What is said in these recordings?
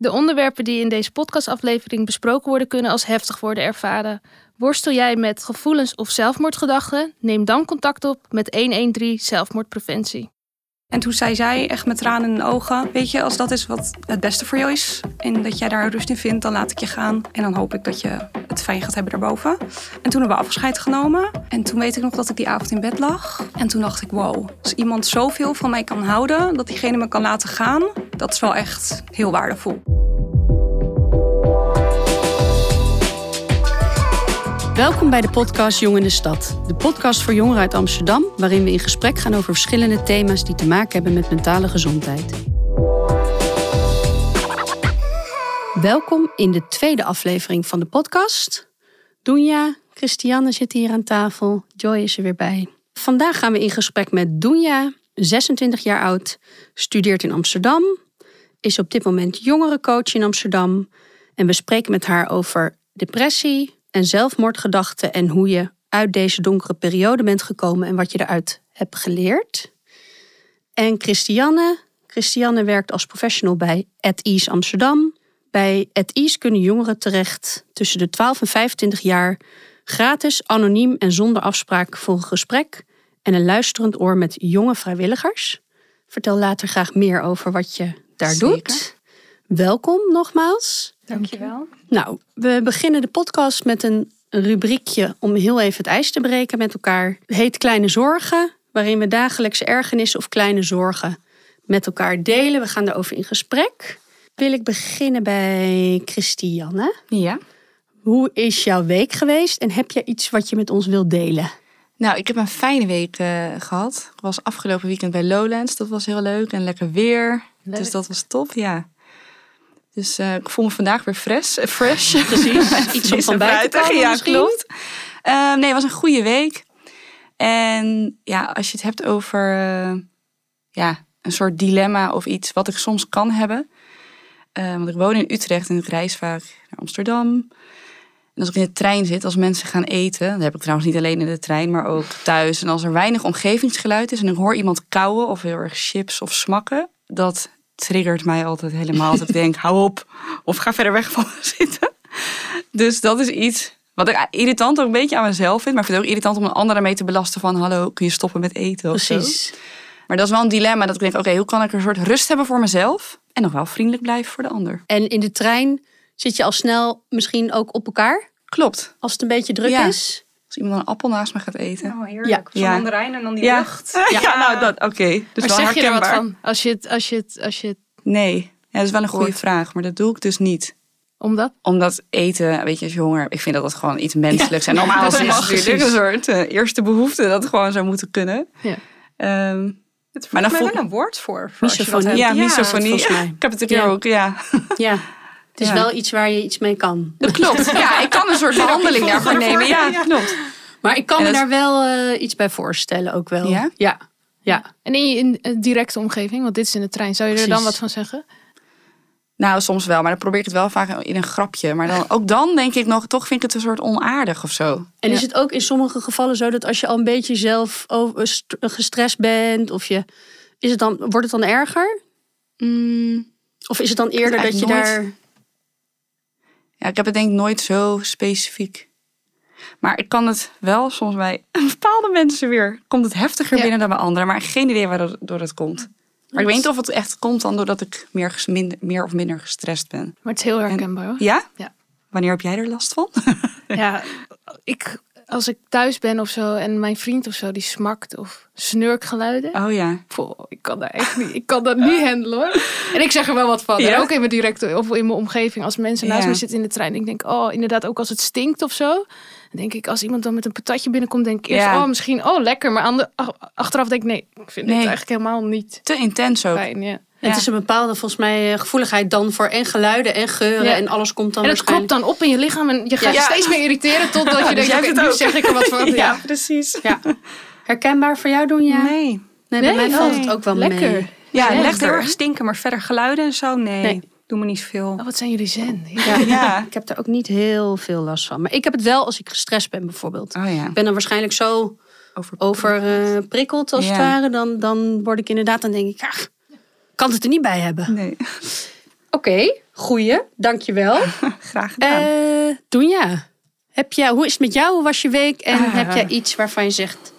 De onderwerpen die in deze podcastaflevering besproken worden kunnen als heftig worden ervaren. Worstel jij met gevoelens of zelfmoordgedachten? Neem dan contact op met 113 Zelfmoordpreventie. En toen zei zij, echt met tranen in de ogen: Weet je, als dat is wat het beste voor jou is. en dat jij daar rust in vindt, dan laat ik je gaan. En dan hoop ik dat je het fijn gaat hebben daarboven. En toen hebben we afscheid genomen. En toen weet ik nog dat ik die avond in bed lag. En toen dacht ik: Wow, als iemand zoveel van mij kan houden, dat diegene me kan laten gaan, dat is wel echt heel waardevol. Welkom bij de podcast Jong in de Stad. De podcast voor jongeren uit Amsterdam, waarin we in gesprek gaan over verschillende thema's die te maken hebben met mentale gezondheid. Welkom in de tweede aflevering van de podcast. Doenja, Christiane zit hier aan tafel, Joy is er weer bij. Vandaag gaan we in gesprek met Doenja, 26 jaar oud, studeert in Amsterdam, is op dit moment jongerencoach in Amsterdam en we spreken met haar over depressie, en zelfmoordgedachten en hoe je uit deze donkere periode bent gekomen en wat je eruit hebt geleerd. En Christiane. Christiane werkt als professional bij At Ease Amsterdam. Bij At Ease kunnen jongeren terecht tussen de 12 en 25 jaar gratis, anoniem en zonder afspraak voor een gesprek en een luisterend oor met jonge vrijwilligers. Vertel later graag meer over wat je daar doet. Welkom nogmaals. Dankjewel. Nou, we beginnen de podcast met een rubriekje om heel even het ijs te breken met elkaar. Het heet Kleine Zorgen, waarin we dagelijkse ergernissen of kleine zorgen met elkaar delen. We gaan daarover in gesprek. Wil ik beginnen bij Christiane. Ja. Hoe is jouw week geweest en heb je iets wat je met ons wilt delen? Nou, ik heb een fijne week uh, gehad. Ik was afgelopen weekend bij Lowlands. Dat was heel leuk en lekker weer. Dus dat was top, ja. Dus uh, ik voel me vandaag weer fresh. Uh, fresh. Precies. Iets om van buiten te komen Ja, klopt. Uh, nee, het was een goede week. En ja, als je het hebt over ja, een soort dilemma of iets wat ik soms kan hebben. want ik woon in Utrecht en ik reis vaak naar Amsterdam. En als ik in de trein zit, als mensen gaan eten, dat heb ik trouwens niet alleen in de trein, maar ook thuis. En als er weinig omgevingsgeluid is en ik hoor iemand kauwen of heel erg chips of smakken, dat triggert mij altijd helemaal. Dat ik denk, hou op. Of ga verder weg van me zitten. Dus dat is iets wat ik irritant ook een beetje aan mezelf vind. Maar ik vind het ook irritant om een ander mee te belasten van... hallo, kun je stoppen met eten of Precies. Zo. Maar dat is wel een dilemma. Dat ik denk, oké, hoe kan ik een soort rust hebben voor mezelf... en nog wel vriendelijk blijven voor de ander. En in de trein zit je al snel misschien ook op elkaar? Klopt. Als het een beetje druk ja. is? Iemand een appel naast me gaat eten. Oh, heerlijk. Ja. Zo'n mandarijn en dan die ja. lucht. Ja, ja nou dat, oké. Okay. Dus maar wel zeg je er wat van? Als je het, als je het, als je het Nee, ja, dat is wel een goede Hoort. vraag, maar dat doe ik dus niet. Omdat? Omdat eten, weet je, als jonger, ik vind dat dat gewoon iets menselijks en normaal is. natuurlijk een soort uh, eerste behoefte dat het gewoon zou moeten kunnen. Ja. Um, het maar dan voel... wel een woord voor. voor misofonie. Ja, misofonie. mij. Ik heb het een keer ook, ja. Ja. Het is Ja. wel iets waar je iets mee kan. Dat klopt. Ja, ik kan een soort behandeling daarvoor nemen. Ja, klopt. Maar ik kan me daar wel eh, iets bij voorstellen ook wel. Ja? Ja. ja. En in je in, een directe omgeving, want dit is in de trein, zou je er dan wat van zeggen? Nou, soms wel, maar dan probeer ik het wel vaak in een grapje. Maar dan, ook dan denk ik nog, toch vind ik het een soort onaardig of zo. En Ja. is het ook in sommige gevallen zo dat als je al een beetje zelf st- gestrest bent, of je, is het dan, wordt het dan erger? Mm, Of is het dan eerder dat je daar. Ja, ik heb het denk ik nooit zo specifiek. Maar ik kan het wel soms bij bepaalde mensen weer. Komt het heftiger Ja. binnen dan bij anderen. Maar geen idee waardoor het komt. Maar ik weet niet of het echt komt dan doordat ik meer, minder, meer of minder gestrest ben. Maar het is heel herkenbaar hoor. Ja? Ja. Wanneer heb jij er last van? Ja, ik, als ik thuis ben of zo en mijn vriend of zo die smakt of snurkgeluiden. Oh ja. Poh, ik kan dat echt niet. Ik kan dat niet handelen hoor. En ik zeg er wel wat van. Ja? En ook in mijn directe of in mijn omgeving. Als mensen naast Ja. me zitten in de trein. Ik denk, oh, inderdaad, ook als het stinkt of zo. Dan denk ik, als iemand dan met een patatje binnenkomt, denk ik eerst, Ja. oh, misschien, oh, lekker. Maar aan de, ach- achteraf denk ik, nee, ik vind Nee. dit eigenlijk helemaal niet Te intens ook. fijn. Ja. Het is een bepaalde, volgens mij, eh, gevoeligheid dan voor en geluiden en geuren Ja. en alles komt dan En het klopt dan op in je lichaam en je gaat je steeds meer irriteren totdat je dus denkt, het nu ook. zeg ik er wat van. Ja. Ja, precies. Ja. Herkenbaar voor jou doen, ja? Nee. Nee, bij Nee, mij valt nee. het ook wel Lekker. mee. Ja, Ja, echt heel lekker. erg stinken, maar verder geluiden en zo, nee. Nee. Doe me niet zoveel. Oh, wat zijn jullie zen. Ja. Ja. Ik heb daar ook niet heel veel last van. Maar ik heb het wel als ik gestrest ben bijvoorbeeld. Oh ja. Ik ben dan waarschijnlijk zo Over... overprikkeld als het Ja. ware. Dan, dan word ik inderdaad, dan denk ik, ach, kan het er niet bij hebben. Nee. Oké, goeie. Dankjewel. Graag gedaan. Eh Doenja, heb jij, hoe is het met jou? Hoe was je week? En Ah. heb jij iets waarvan je zegt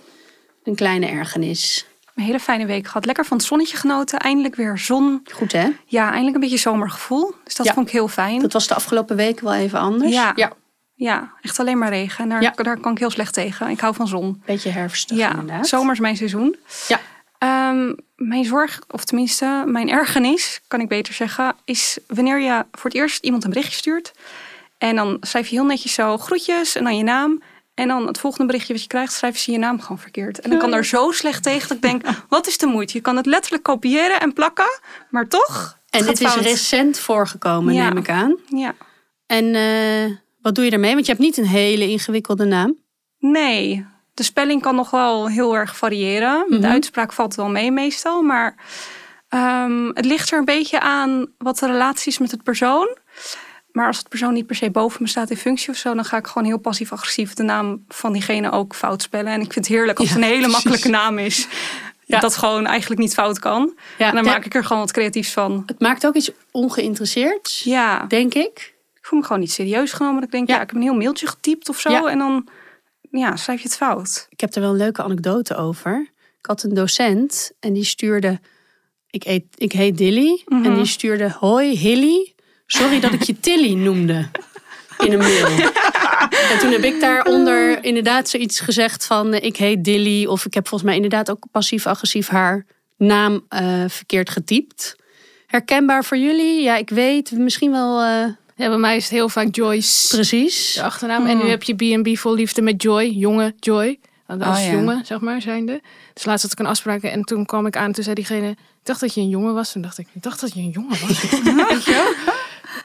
een kleine ergernis? Een hele fijne week gehad. Lekker van het zonnetje genoten. Eindelijk weer zon. Goed hè? Ja, eindelijk een beetje zomergevoel. Dus dat Ja. vond ik heel fijn. Dat was de afgelopen weken wel even anders. Ja. ja Ja, echt alleen maar regen. En daar, Ja. daar kan ik heel slecht tegen. Ik hou van zon. beetje herfstig Ja, inderdaad. zomer is mijn seizoen. Ja. Ehm, mijn zorg, of tenminste mijn ergernis, kan ik beter zeggen, is wanneer je voor het eerst iemand een berichtje stuurt. En dan schrijf je heel netjes zo groetjes en dan je naam. En dan het volgende berichtje wat je krijgt, schrijven ze je naam gewoon verkeerd. En ik kan daar zo slecht tegen dat ik denk, wat is de moeite? Je kan het letterlijk kopiëren en plakken, maar toch. En dit is recent voorgekomen, Ja. neem ik aan. Ja. En eh, wat doe je daarmee? Want je hebt niet een hele ingewikkelde naam. Nee, de spelling kan nog wel heel erg variëren. Mhm. De uitspraak valt wel mee meestal. Maar ehm, het ligt er een beetje aan wat de relatie is met het persoon. Maar als het persoon niet per se boven me staat in functie of zo... dan ga ik gewoon heel passief-agressief de naam van diegene ook fout spellen. En ik vind het heerlijk als Ja, het een hele precies. makkelijke naam is. Ja. Dat gewoon eigenlijk niet fout kan. Ja, En dan maak ik er gewoon wat creatiefs van. Het maakt ook iets ongeïnteresseerds, Ja, denk ik. ik voel me gewoon niet serieus genomen. Ik denk, Ja. ja, ik heb een heel mailtje getypt of zo. En dan ja, schrijf je het fout. Ik heb er wel een leuke anekdote over. Ik had een docent en die stuurde... Ik, eet, ik heet Dilly. Mhm. En die stuurde... Hoi, Hilly. Sorry dat ik je Tilly noemde. In een mail. En toen heb ik daaronder inderdaad zoiets gezegd van... eh, Ik heet Dilly. Of ik heb volgens mij inderdaad ook passief-agressief haar naam eh, verkeerd getypt. Herkenbaar voor jullie? Ja, ik weet. Misschien wel... eh, Ja, bij mij is het heel vaak Joyce, precies. de achternaam. En nu heb je B&B vol liefde met Joy, jonge Joy. Als Oh, ja. jongen, zeg maar, zijnde. Dus laatst had ik een afspraak en toen kwam ik aan en toen zei diegene... Ik dacht dat je een jongen was. Toen dacht ik, ik dacht dat je een jongen was. Weet je?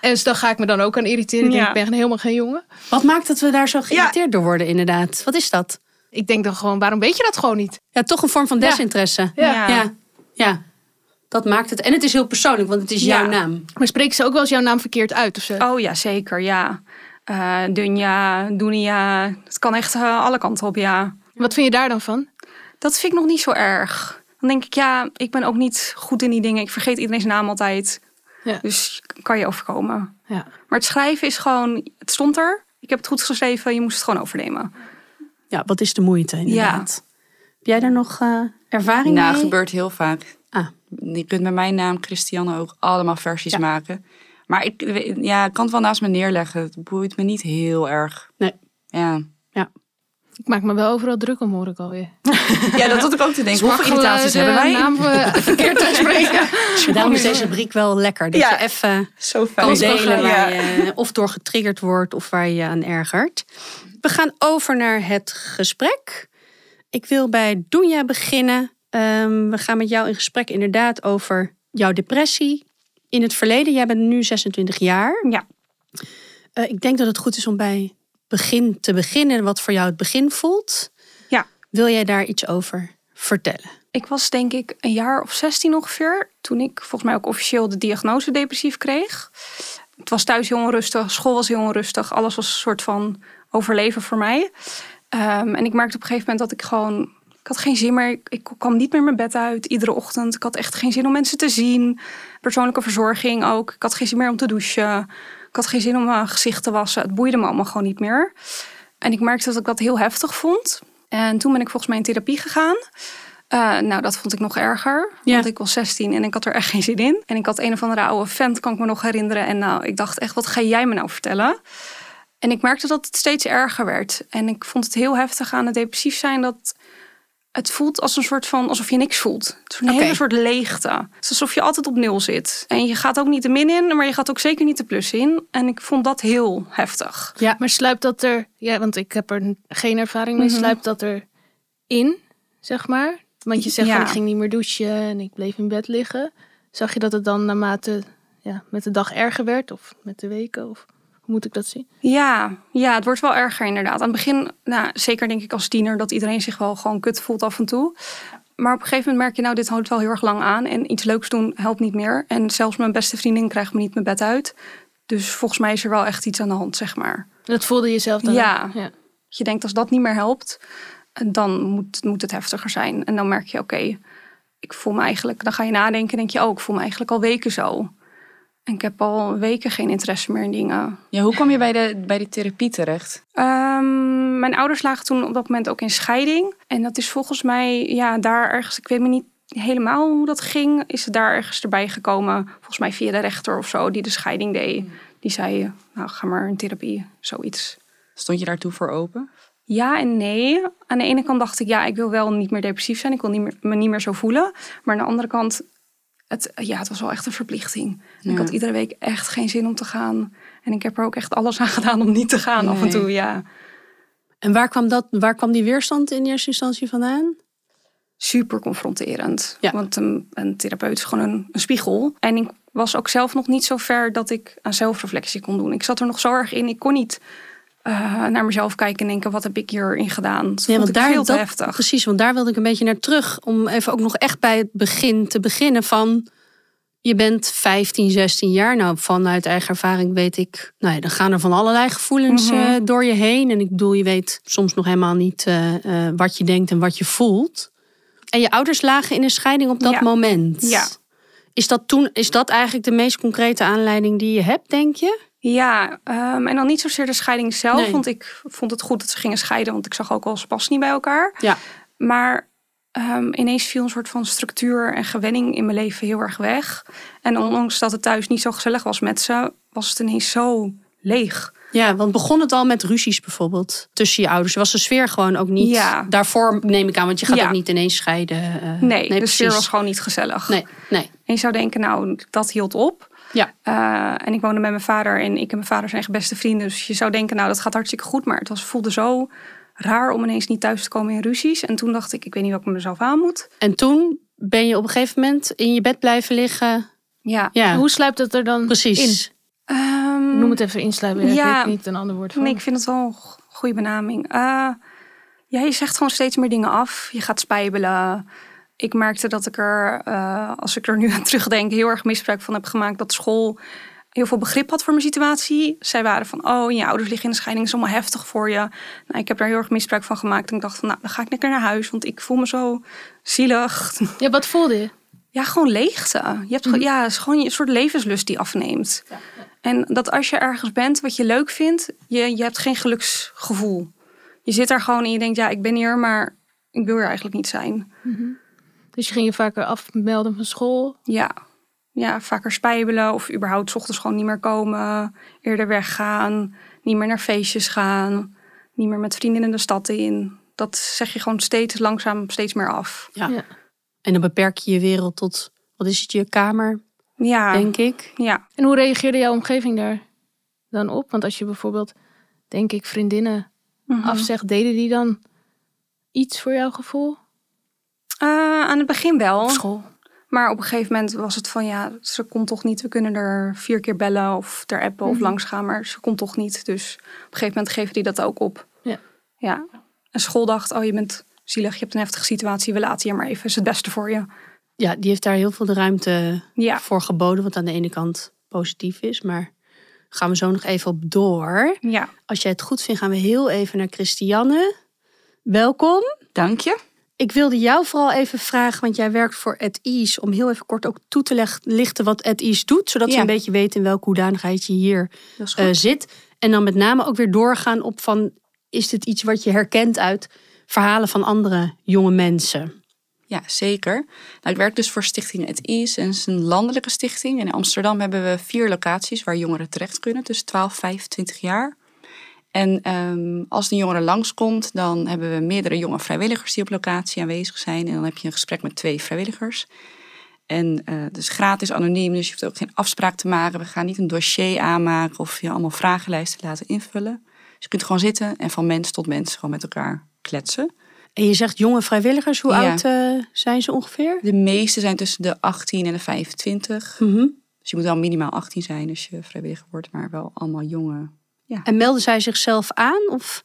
En dus dan ga ik me dan ook aan irriteren. Ik denk, Ja. ik ben helemaal geen jongen. Wat maakt dat we daar zo geïrriteerd door worden inderdaad? Wat is dat? Ik denk dan gewoon, waarom weet je dat gewoon niet? Ja, toch een vorm van Ja. desinteresse. Ja. Ja, ja. Dat maakt het. En het is heel persoonlijk, want het is Ja. jouw naam. Maar spreken ze ook wel eens jouw naam verkeerd uit of zo? Oh ja, zeker, ja. Eh Dunja, Dunia, het kan echt eh, alle kanten op, ja. Wat vind je daar dan van? Dat vind ik nog niet zo erg. Dan denk ik, ja, ik ben ook niet goed in die dingen. Ik vergeet iedereen's naam altijd. Ja. Dus kan je overkomen. Ja. Maar het schrijven is gewoon, het stond er. Ik heb het goed geschreven, je moest het gewoon overnemen. Ja, wat is de moeite inderdaad? Heb jij daar nog eh, ervaring Nou, mee? gebeurt heel vaak. Je kunt met mijn naam Christiane ook allemaal versies Ja. maken. Maar ik, ja, ik kan het wel naast me neerleggen. Het boeit me niet heel erg. Nee. Ja, Ik maak me wel overal druk om, hoor ik alweer. ja dat had ik ook te denken. Hoeveel irritaties hebben wij? naam eh, verkeerd uitspreken. Daarom is deze rubriek wel lekker. Dat Ja. je even Zo kan fijn. delen waar Ja. je of door getriggerd wordt of waar je je aan ergert. We gaan over naar het gesprek. Ik wil bij Doenja beginnen. Ehm, we gaan met jou in gesprek inderdaad over jouw depressie. In het verleden, jij bent nu 26 jaar. Ja. Eh, ik denk dat het goed is om bij begin te beginnen, wat voor jou het begin voelt. Ja. Wil jij daar iets over vertellen? Ik was denk ik een jaar of 16 ongeveer. Toen ik volgens mij ook officieel de diagnose depressief kreeg. Het was thuis heel onrustig, school was heel onrustig. Alles was een soort van overleven voor mij. Ehm, en ik merkte op een gegeven moment dat ik gewoon... Ik had geen zin meer. Ik, kwam niet meer mijn bed uit iedere ochtend. Ik had echt geen zin om mensen te zien. Persoonlijke verzorging ook. Ik had geen zin meer om te douchen. Ik had geen zin om mijn gezicht te wassen. Het boeide me allemaal gewoon niet meer. En ik merkte dat ik dat heel heftig vond. En toen ben ik volgens mij in therapie gegaan. Eh, nou, dat vond ik nog erger. Ja. Want ik was 16 en ik had er echt geen zin in. En ik had een of andere oude vent, kan ik me nog herinneren. En nou, ik dacht echt, wat ga jij me nou vertellen? En ik merkte dat het steeds erger werd. En ik vond het heel heftig aan het depressief zijn dat het voelt als een soort van alsof je niks voelt. Het is een hele soort leegte. Het is alsof je altijd op nul zit. En je gaat ook niet de min in, maar je gaat ook zeker niet de plus in. En ik vond dat heel heftig. Ja. Maar sluipt dat er, ja, want ik heb er geen ervaring mee, Mhm. sluipt dat er in, zeg maar? Want je zegt Ja. van ik ging niet meer douchen en ik bleef in bed liggen. Zag je dat het dan naarmate ja, met de dag erger werd of met de weken? Of hoe moet ik dat zien? Ja, ja, het wordt wel erger inderdaad. Aan het begin, nou, zeker denk ik als tiener, dat iedereen zich wel gewoon kut voelt af en toe. Maar op een gegeven moment merk je, nou, dit houdt wel heel erg lang aan. En iets leuks doen helpt niet meer. En zelfs mijn beste vriendin krijgt me niet mijn bed uit. Dus volgens mij is er wel echt iets aan de hand, zeg maar. Dat voelde je zelf dan? Ja. ook? je denkt, als dat niet meer helpt, dan moet, moet het heftiger zijn. En dan merk je, oké, ik voel me eigenlijk... Dan ga je nadenken en denk je, oh, ik voel me eigenlijk al weken zo. En ik heb al weken geen interesse meer in dingen. Ja, hoe kwam je bij de, bij die therapie terecht? Ehm, mijn ouders lagen toen op dat moment ook in scheiding. En dat is volgens mij, ja, daar ergens, ik weet me niet helemaal hoe dat ging. Is het daar ergens erbij gekomen, volgens mij via de rechter of zo, die de scheiding deed. Die zei, nou ga maar in therapie, zoiets. Stond je daartoe voor open? Ja en nee. Aan de ene kant dacht ik, ja, ik wil wel niet meer depressief zijn. Ik wil niet meer, me niet meer zo voelen. Maar aan de andere kant, het, ja, het was wel echt een verplichting. Ik had iedere week echt geen zin om te gaan. En ik heb er ook echt alles aan gedaan om niet te gaan af en toe, ja. En waar kwam, dat, waar kwam die weerstand in eerste instantie vandaan? Super confronterend. Ja. Want een, een therapeut is gewoon een, een spiegel. En ik was ook zelf nog niet zo ver dat ik aan zelfreflectie kon doen. Ik zat er nog zo erg in. Ik kon niet eh, naar mezelf kijken en denken, wat heb ik hierin gedaan? Dat vond ik veel te dat- heftig. Precies, want daar wilde ik een beetje naar terug. Om even ook nog echt bij het begin te beginnen van... Je bent 15, 16 jaar. Nou, vanuit eigen ervaring weet ik... Nou ja, dan gaan er van allerlei gevoelens Mhm. eh, door je heen. En ik bedoel, je weet soms nog helemaal niet eh, wat je denkt en wat je voelt. En je ouders lagen in een scheiding op dat Ja. moment. Ja. Is dat, toen, is dat eigenlijk de meest concrete aanleiding die je hebt, denk je? Ja, ehm, en dan niet zozeer de scheiding zelf. Nee. Want ik vond het goed dat ze gingen scheiden. Want ik zag ook al, ze passen niet bij elkaar. Ja. Maar ehm, ineens viel een soort van structuur en gewenning in mijn leven heel erg weg. En ondanks dat het thuis niet zo gezellig was met ze, was het ineens zo leeg. Ja, want begon het al met ruzies bijvoorbeeld tussen je ouders? Was de sfeer gewoon ook niet Ja. daarvoor, neem ik aan, want je gaat Ja. ook niet ineens scheiden. eh, Nee, de sfeer was gewoon niet gezellig. Nee, nee. En je zou denken, nou, dat hield op. Ja. Eh, en ik woonde met mijn vader en ik en mijn vader zijn echt beste vrienden. Dus je zou denken, nou, dat gaat hartstikke goed. Maar het was, voelde zo raar om ineens niet thuis te komen in ruzies. En toen dacht ik, ik weet niet wat ik met mezelf aan moet. En toen ben je op een gegeven moment in je bed blijven liggen. Ja. Ja, Hoe sluipt het er dan precies. Ehm, Noem het even insluipen. Ja. Ik weet niet een ander woord voor. Nee, ik vind het wel een go- goede benaming. Eh, ja, je zegt gewoon steeds meer dingen af. Je gaat spijbelen. Ik merkte dat ik er, eh, als ik er nu aan terugdenk, heel erg misbruik van heb gemaakt. Dat school heel veel begrip had voor mijn situatie. Zij waren van, oh, je ouders liggen in de scheiding, is allemaal heftig voor je. Nou, ik heb daar heel erg misbruik van gemaakt. En ik dacht van, nou, dan ga ik lekker naar huis, want ik voel me zo zielig. Ja, wat voelde je? Ja, gewoon leegte. Je hebt gewoon, ja, het is gewoon een soort levenslust die afneemt. En dat als je ergens bent wat je leuk vindt, je, je hebt geen geluksgevoel. Je zit daar gewoon en je denkt, ja, ik ben hier, maar ik wil hier eigenlijk niet zijn. Dus je ging je vaker afmelden van school. Ja, ja vaker spijbelen of überhaupt 's ochtends gewoon niet meer komen, eerder weggaan, niet meer naar feestjes gaan, niet meer met vrienden in de stad in. Dat zeg je gewoon steeds langzaam steeds meer af. Ja. Ja. En dan beperk je je wereld tot, wat is het, je kamer, Ja, denk ik. ja. En hoe reageerde jouw omgeving daar dan op? Want als je bijvoorbeeld, denk ik, vriendinnen Mhm. afzegt, deden die dan iets voor jouw gevoel? Eh, aan het begin wel. Op school. Maar op een gegeven moment was het van ja, ze komt toch niet. We kunnen er vier keer bellen of ter appen of Mhm. langs gaan, maar ze komt toch niet. Dus op een gegeven moment geven die dat ook op. Ja. ja. En school dacht, oh je bent zielig, je hebt een heftige situatie, we laten je maar even, is het beste voor je. Ja, die heeft daar heel veel de ruimte Ja, voor geboden, wat aan de ene kant positief is. Maar gaan we zo nog even op door. ja. Als jij het goed vindt, gaan we heel even naar Christiane. Welkom. Dank je. Ik wilde jou vooral even vragen, want jij werkt voor Ease, om heel even kort ook toe te lichten wat Ease doet, zodat Ja. een beetje weten in welke hoedanigheid je hier eh, zit. En dan met name ook weer doorgaan op van, is dit iets wat je herkent uit verhalen van andere jonge mensen? Ja, zeker. Nou, ik werk dus voor Stichting Het Is. En het is een landelijke stichting. En in Amsterdam hebben we vier locaties waar jongeren terecht kunnen. Tussen 12 en 25 jaar. En ehm, als een jongere langskomt, dan hebben we meerdere jonge vrijwilligers die op locatie aanwezig zijn. En dan heb je een gesprek met twee vrijwilligers. En het is gratis, anoniem, dus je hoeft ook geen afspraak te maken. We gaan niet een dossier aanmaken of je allemaal vragenlijsten laten invullen. Dus je kunt gewoon zitten en van mens tot mens gewoon met elkaar kletsen. En je zegt jonge vrijwilligers, hoe Ja. oud eh, zijn ze ongeveer? De meeste zijn tussen de 18 en de 25. Mhm. Dus je moet wel minimaal 18 zijn als je vrijwilliger wordt, maar wel allemaal jonge. En melden zij zichzelf aan? Of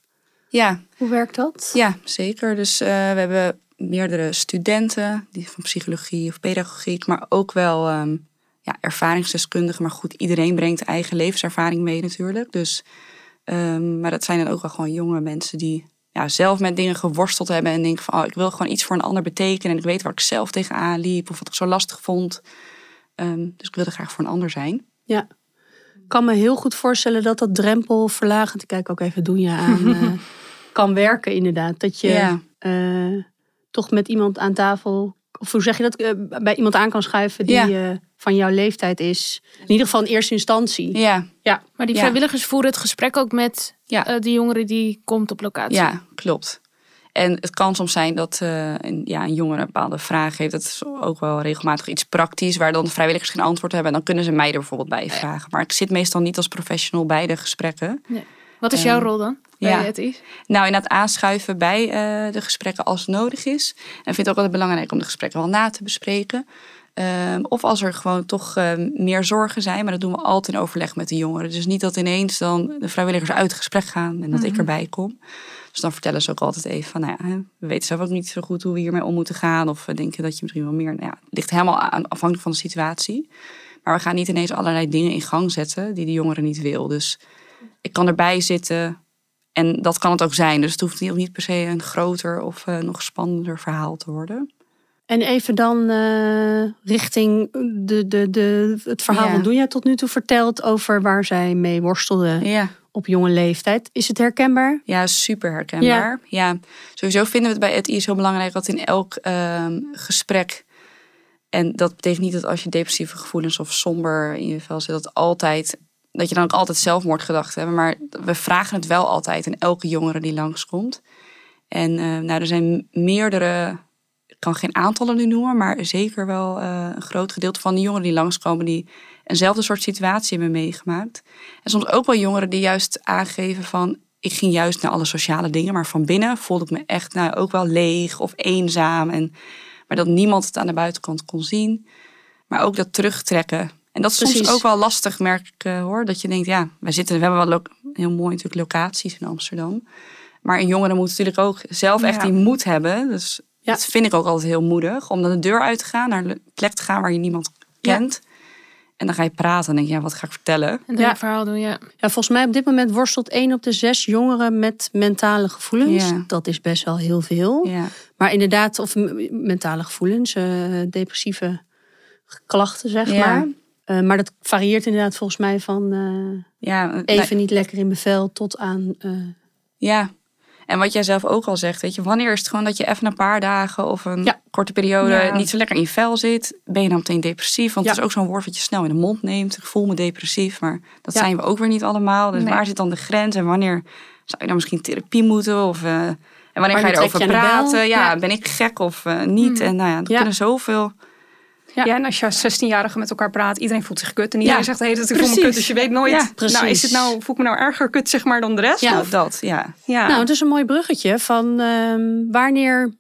Ja, hoe werkt dat? ja zeker. Dus eh, we hebben meerdere studenten die van psychologie of pedagogiek, maar ook wel ehm, ja, ervaringsdeskundigen. Maar goed, iedereen brengt eigen levenservaring mee natuurlijk. Dus, ehm, maar dat zijn dan ook wel gewoon jonge mensen die ja, zelf met dingen geworsteld hebben en denken van oh, ik wil gewoon iets voor een ander betekenen en ik weet waar ik zelf tegenaan liep of wat ik zo lastig vond. Ehm, dus ik wilde graag voor een ander zijn. Ja. Ik kan me heel goed voorstellen dat dat drempelverlagend, ik kijk ook even Doenja aan, eh, kan werken inderdaad. Dat je Ja. eh, toch met iemand aan tafel, of hoe zeg je dat, eh, bij iemand aan kan schuiven die Ja. eh, van jouw leeftijd is. In ieder geval in eerste instantie. Ja, Maar die Ja. vrijwilligers voeren het gesprek ook met Ja. eh, die jongere die komt op locatie. ja, klopt. En het kan soms zijn dat eh, een, ja, een jongere een bepaalde vraag heeft. Dat is ook wel regelmatig iets praktisch, waar dan de vrijwilligers geen antwoord hebben. En dan kunnen ze mij er bijvoorbeeld bij vragen. Maar ik zit meestal niet als professional bij de gesprekken. Wat is jouw Ehm, rol dan? Bij ja. het is? Nou, inderdaad aanschuiven bij eh, de gesprekken als het nodig is. En ik vind het ook altijd belangrijk om de gesprekken wel na te bespreken. Ehm, of als er gewoon toch eh, meer zorgen zijn. Maar dat doen we altijd in overleg met de jongeren. Dus niet dat ineens dan de vrijwilligers uit het gesprek gaan en dat ik erbij kom. Dus dan vertellen ze ook altijd even van, nou ja, we weten zelf ook niet zo goed hoe we hiermee om moeten gaan. Of we denken dat je misschien wel meer, nou ja, het ligt helemaal aan, afhankelijk van de situatie. Maar we gaan niet ineens allerlei dingen in gang zetten die de jongere niet wil. Dus ik kan erbij zitten en dat kan het ook zijn. Dus het hoeft niet, niet per se een groter of eh, nog spannender verhaal te worden. En even dan eh, richting de, de, de, het verhaal Ja. wat Doenja tot nu toe vertelt over waar zij mee worstelde Ja, op jonge leeftijd. Is het herkenbaar? ja super herkenbaar. Ja. sowieso vinden we het bij het IS heel belangrijk dat in elk ehm, gesprek... En dat betekent niet dat als je depressieve gevoelens of somber in je vel zit... dat, altijd, dat je dan ook altijd zelfmoordgedachten hebt. Maar we vragen het wel altijd in elke jongere die langskomt. En eh, nou, er zijn meerdere... Ik kan geen aantallen nu noemen, maar zeker wel eh, een groot gedeelte van de jongeren die langskomen... die eenzelfde soort situatie hebben meegemaakt. En soms ook wel jongeren die juist aangeven van... ik ging juist naar alle sociale dingen, maar van binnen voelde ik me echt nou, ook wel leeg of eenzaam. En, maar dat niemand het aan de buitenkant kon zien. Maar ook dat terugtrekken. En dat is soms ook wel lastig, merk ik eh, hoor. Dat je denkt, ja, wij zitten, we hebben wel heel mooi natuurlijk locaties in Amsterdam. Maar een jongere moet natuurlijk ook zelf echt Ja. die moed hebben. Dus Ja. dat vind ik ook altijd heel moedig. Om dan de deur uit te gaan, naar een plek te gaan waar je niemand kent. En dan ga je praten en denk je, ja, wat ga ik vertellen? En dan Ja. een verhaal doen, ja. Ja, volgens mij op dit moment worstelt één op de zes jongeren met mentale gevoelens. Ja. Dat is best wel heel veel. Ja, Maar inderdaad, of mentale gevoelens, eh, depressieve klachten, zeg Ja. maar. Eh, maar dat varieert inderdaad volgens mij van eh, ja, nou, even niet lekker in mijn vel tot aan. eh, Ja. En wat jij zelf ook al zegt, weet je, wanneer is het gewoon dat je even een paar dagen of een Ja. korte periode Ja. niet zo lekker in je vel zit, ben je dan meteen depressief? Want Ja. het is ook zo'n woord wat je snel in de mond neemt. Ik voel me depressief, maar dat Ja. zijn we ook weer niet allemaal. Dus Nee. waar zit dan de grens en wanneer zou je dan misschien therapie moeten? Of, eh, en wanneer ga je erover je praten? Ja, Ja. ben ik gek of eh, niet? En nou ja, er Ja. kunnen zoveel. Ja. Ja. en als je als 16-jarige met elkaar praat, iedereen voelt zich kut. En iedereen Ja, zegt de hele tijd, ik voel me kut. Dus je weet nooit, Ja, nou, precies. is het nou, voel ik me nou erger kut zeg maar dan de rest? Ja. Nou, Of- dat, ja. ja. Nou, het is een mooi bruggetje van ehm, wanneer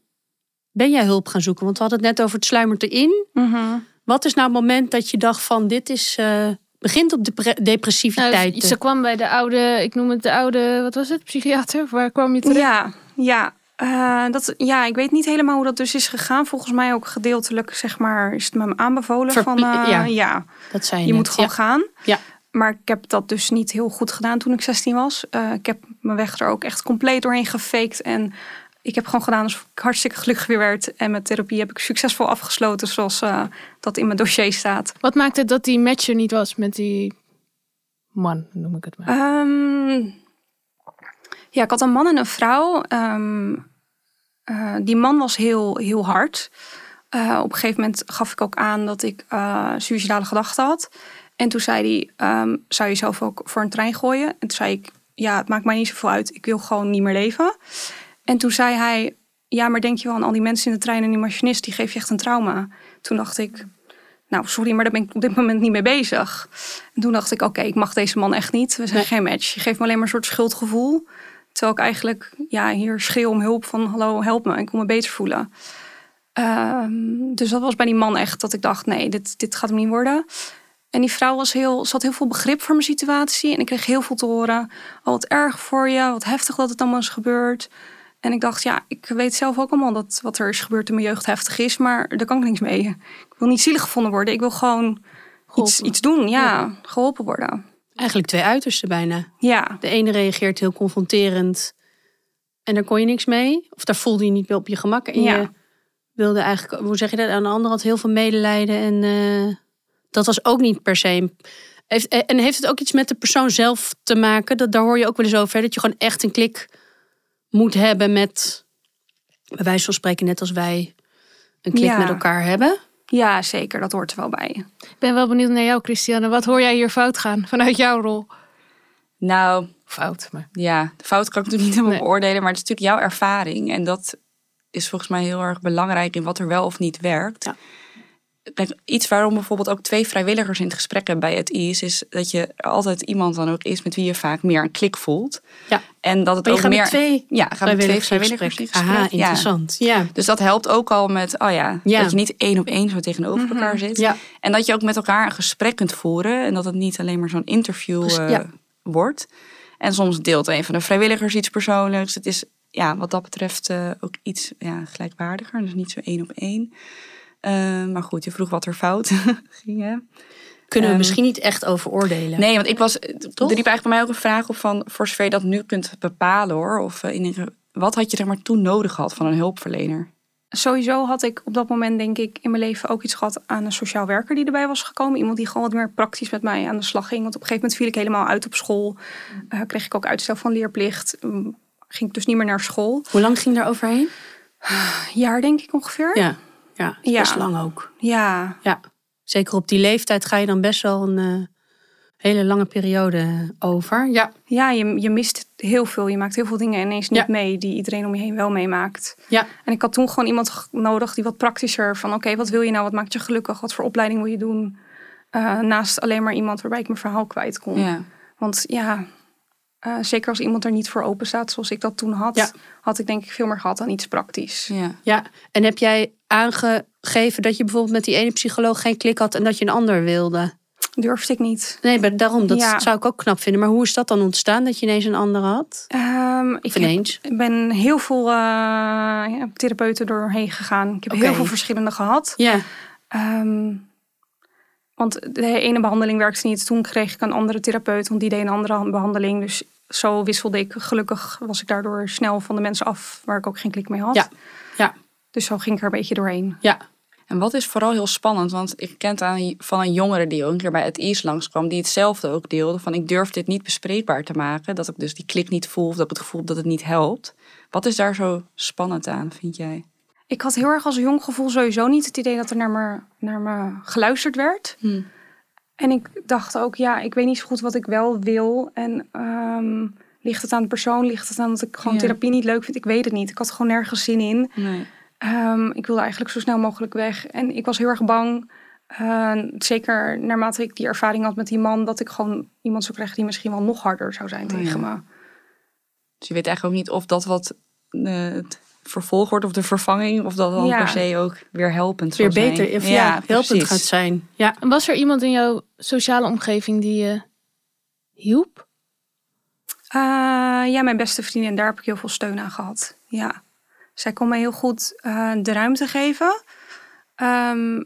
ben jij hulp gaan zoeken? Want we hadden het net over het sluimert erin. Mhm. Wat is nou het moment dat je dacht van dit is eh, begint op depre- depressiviteit? Nou, ze kwam bij de oude, ik noem het de oude, wat was het, psychiater? Of Waar kwam je terecht? Ja, ja. Eh, dat, ja, ik weet niet helemaal hoe dat dus is gegaan. Volgens mij ook gedeeltelijk, zeg maar, is het me aanbevolen Verpli- van, eh, ja. ja. dat zei je, moet gewoon Ja. gaan. Ja. Maar ik heb dat dus niet heel goed gedaan toen ik 16 was. Eh, ik heb mijn weg er ook echt compleet doorheen gefaked. En ik heb gewoon gedaan alsof ik hartstikke gelukkig weer werd. En met therapie heb ik succesvol afgesloten, zoals dat in mijn dossier staat. Wat maakte dat die match er niet was met die man, noem ik het maar. Ehm, ja, ik had een man en een vrouw. Ehm, eh, die man was heel, heel hard. Eh, op een gegeven moment gaf ik ook aan dat ik eh suïcidale gedachten had. En toen zei hij, ehm, zou je zelf ook voor een trein gooien? En toen zei ik, ja, het maakt mij niet zoveel uit. Ik wil gewoon niet meer leven. En toen zei hij, ja, maar denk je wel aan al die mensen in de trein en die machinist, die geef je echt een trauma. Toen dacht ik, nou, sorry, maar daar ben ik op dit moment niet mee bezig. En toen dacht ik, oké, ik mag deze man echt niet. We zijn Nee. geen match. Je geeft me alleen maar een soort schuldgevoel. Terwijl ik eigenlijk ja, hier schreeuw om hulp van, hallo, help me. Ik wil me beter voelen. Ehm, dus dat was bij die man echt dat ik dacht, nee, dit, dit gaat hem niet worden. En die vrouw was heel, ze had heel veel begrip voor mijn situatie. En ik kreeg heel veel te horen. Oh, wat erg voor je, wat heftig dat het allemaal is gebeurd. En ik dacht, ja, ik weet zelf ook allemaal dat wat er is gebeurd in mijn jeugd heftig is. Maar daar kan ik niks mee. Ik wil niet zielig gevonden worden. Ik wil gewoon iets, iets doen. Ja, geholpen worden. Eigenlijk twee uitersten bijna. Ja, De ene reageert heel confronterend en daar kon je niks mee. Of daar voelde je niet meer op je gemak. En Ja. je wilde eigenlijk, hoe zeg je dat? Aan de andere had heel veel medelijden. En eh, dat was ook niet per se Heeft, eh, en heeft het ook iets met de persoon zelf te maken? Dat, daar hoor je ook wel eens over. Dat je gewoon echt een klik moet hebben met, bij wijze van spreken, net als wij een klik Ja. met elkaar hebben. Ja, zeker. Dat hoort er wel bij. Ik ben wel benieuwd naar jou, Christiane. Wat hoor jij hier fout gaan vanuit jouw rol? Nou, Fout, maar... ja, fout kan ik natuurlijk niet helemaal Nee. beoordelen, maar het is natuurlijk jouw ervaring. En dat is volgens mij heel erg belangrijk in wat er wel of niet werkt. Ja. Kijk, iets waarom bijvoorbeeld ook twee vrijwilligers in het gesprek hebben bij het IS, is dat je altijd iemand dan ook is met wie je vaak meer een klik voelt. Ja. En dat het Maar je ook gaat meer. met twee ja, gaan met twee vrijwilligers in gesprek. Aha, interessant. Ja. Dus dat helpt ook al met, oh ja, Ja. dat je niet één op één zo tegenover elkaar zit. Ja. En dat je ook met elkaar een gesprek kunt voeren. En dat het niet alleen maar zo'n interview eh, wordt. En soms deelt een van de vrijwilligers iets persoonlijks. Het is ja, wat dat betreft eh, ook iets ja, gelijkwaardiger. Dus niet zo één op één. Eh, maar goed, je vroeg wat er fout ging. Hè? Kunnen we Ehm, misschien niet echt over oordelen. Nee, want ik was. Er Toch? riep eigenlijk bij mij ook een vraag op van. Voor zover je dat nu kunt bepalen hoor. Of eh, in wat had je zeg maar toen nodig gehad van een hulpverlener? Sowieso had ik op dat moment, denk ik, in mijn leven ook iets gehad aan een sociaal werker die erbij was gekomen. Iemand die gewoon wat meer praktisch met mij aan de slag ging. Want op een gegeven moment viel ik helemaal uit op school. Eh, kreeg ik ook uitstel van leerplicht. Mm, ging ik dus niet meer naar school. Hoe lang ging daar overheen? Een jaar, denk ik ongeveer. Ja, ja, best lang ook. Ja, Ja, zeker op die leeftijd ga je dan best wel een eh, hele lange periode over. Ja, ja je, je mist heel veel. Je maakt heel veel dingen ineens niet Ja. mee die iedereen om je heen wel meemaakt. ja, En ik had toen gewoon iemand nodig die wat praktischer van... oké, wat wil je nou? Wat maakt je gelukkig? Wat voor opleiding wil je doen? Eh, naast alleen maar iemand waarbij ik mijn verhaal kwijt kon. Ja. Want ja, eh, zeker als iemand er niet voor open staat zoals ik dat toen had... Ja. had ik denk ik veel meer gehad aan iets praktisch. ja. ja. En heb jij aangegeven dat je bijvoorbeeld met die ene psycholoog geen klik had en dat je een ander wilde? Durfde ik niet. Nee, maar daarom, dat Ja. zou ik ook knap vinden. Maar hoe is dat dan ontstaan dat je ineens een andere had? Ehm, ik heb- ben heel veel eh, ja, therapeuten doorheen gegaan. Ik heb heel veel verschillende gehad. Ja, Ehm, want de ene behandeling werkte niet. Toen kreeg ik een andere therapeut, want die deed een andere behandeling. Dus zo wisselde ik. Gelukkig was ik daardoor snel van de mensen af waar ik ook geen klik mee had. Ja. Dus zo ging ik er een beetje doorheen. ja. En wat is vooral heel spannend, want ik ken het aan, van een jongere die ook een keer bij het IS langskwam, die hetzelfde ook deelde. Van ik durf dit niet bespreekbaar te maken, dat ik dus die klik niet voel of dat ik het gevoel dat het niet helpt. Wat is daar zo spannend aan, vind jij? Ik had heel erg als jong gevoel sowieso niet het idee dat er naar me, naar me geluisterd werd. Hm. En ik dacht ook, ja, ik weet niet zo goed wat ik wel wil. En ehm, ligt het aan de persoon? Ligt het aan dat ik gewoon Ja. therapie niet leuk vind? Ik weet het niet. Ik had er gewoon nergens zin in. Nee. Ehm, ik wilde eigenlijk zo snel mogelijk weg. En ik was heel erg bang. eh, zeker naarmate ik die ervaring had met die man, dat ik gewoon iemand zou krijgen die misschien wel nog harder zou zijn Oh, tegen ja. me. Dus je weet eigenlijk ook niet of dat wat eh, het vervolg wordt of de vervanging, of dat dan Ja. per se ook weer helpend Weer zal beter, zijn. of ja, helpend precies. gaat zijn. Ja, En was er iemand in jouw sociale omgeving die je hielp? Eh, ja, mijn beste vriendin, daar heb ik heel veel steun aan gehad. Ja. Zij kon mij heel goed eh, de ruimte geven. Ehm,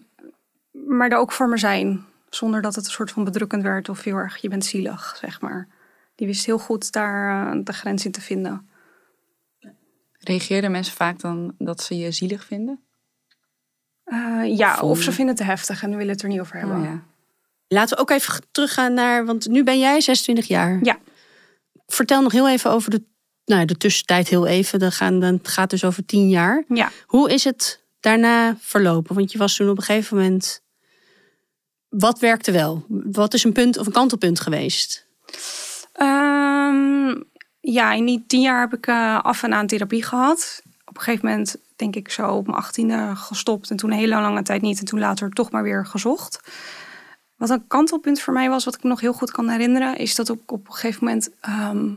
maar er ook voor me zijn. Zonder dat het een soort van bedrukkend werd of heel erg, je bent zielig, zeg maar. Die wist heel goed daar eh, de grens in te vinden. Reageerden mensen vaak dan dat ze je zielig vinden? Eh, ja, Vonden. of ze vinden het te heftig en willen het er niet over hebben. Oh, ja. Laten we ook even teruggaan naar, want nu ben jij 26 jaar. Ja. Vertel nog heel even over de, nou, de tussentijd, heel even. Dan gaan, dan het gaat dus over 10 jaar. Ja. Hoe is het daarna verlopen? Want je was toen op een gegeven moment. Wat werkte wel? Wat is een punt of een kantelpunt geweest? Ehm, ja, in die tien jaar heb ik eh, af en aan therapie gehad. Op een gegeven moment, denk ik zo op mijn achttiende gestopt. En toen een hele lange tijd niet. En toen later toch maar weer gezocht. Wat een kantelpunt voor mij was, wat ik nog heel goed kan herinneren... is dat ik op een gegeven moment ehm,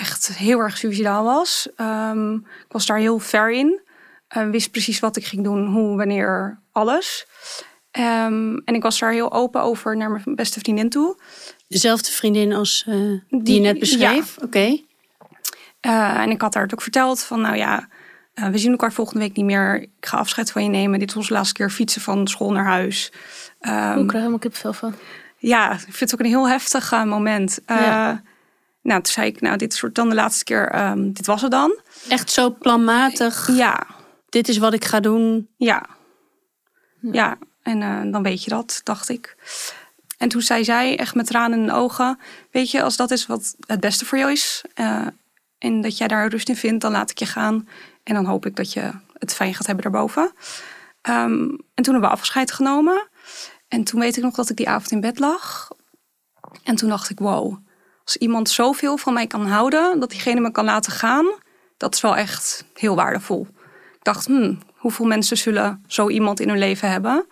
echt heel erg suicidaal was. Ehm, ik was daar heel ver in. Wist precies wat ik ging doen, hoe, wanneer, alles. Ehm, en ik was daar heel open over naar mijn beste vriendin toe. Dezelfde vriendin als eh, die, Die- je net beschreef? Oké. Eh, en ik had haar het ook verteld van, nou ja, eh, we zien elkaar volgende week niet meer. Ik ga afscheid van je nemen. Dit was onze laatste keer fietsen van school naar huis. Ehm, Hoe krijg ik helemaal kipvel van? ja, ik vind het ook een heel heftig moment. Ja. Nou, toen zei ik, nou, dit wordt dan de laatste keer. ehm, dit was het dan. Echt zo planmatig. Ja, Dit is wat ik ga doen. ja. Ja, en eh, dan weet je dat, dacht ik. En toen zei zij echt met tranen in de ogen: Weet je, als dat is wat het beste voor jou is. eh, en dat jij daar rust in vindt, dan laat ik je gaan. En dan hoop ik dat je het fijn gaat hebben daarboven. Ehm, en toen hebben we afscheid genomen. En toen weet ik nog dat ik die avond in bed lag. En toen dacht ik: Wow, als iemand zoveel van mij kan houden, dat diegene me kan laten gaan, dat is wel echt heel waardevol. Ik dacht: hmm, hoeveel mensen zullen zo iemand in hun leven hebben?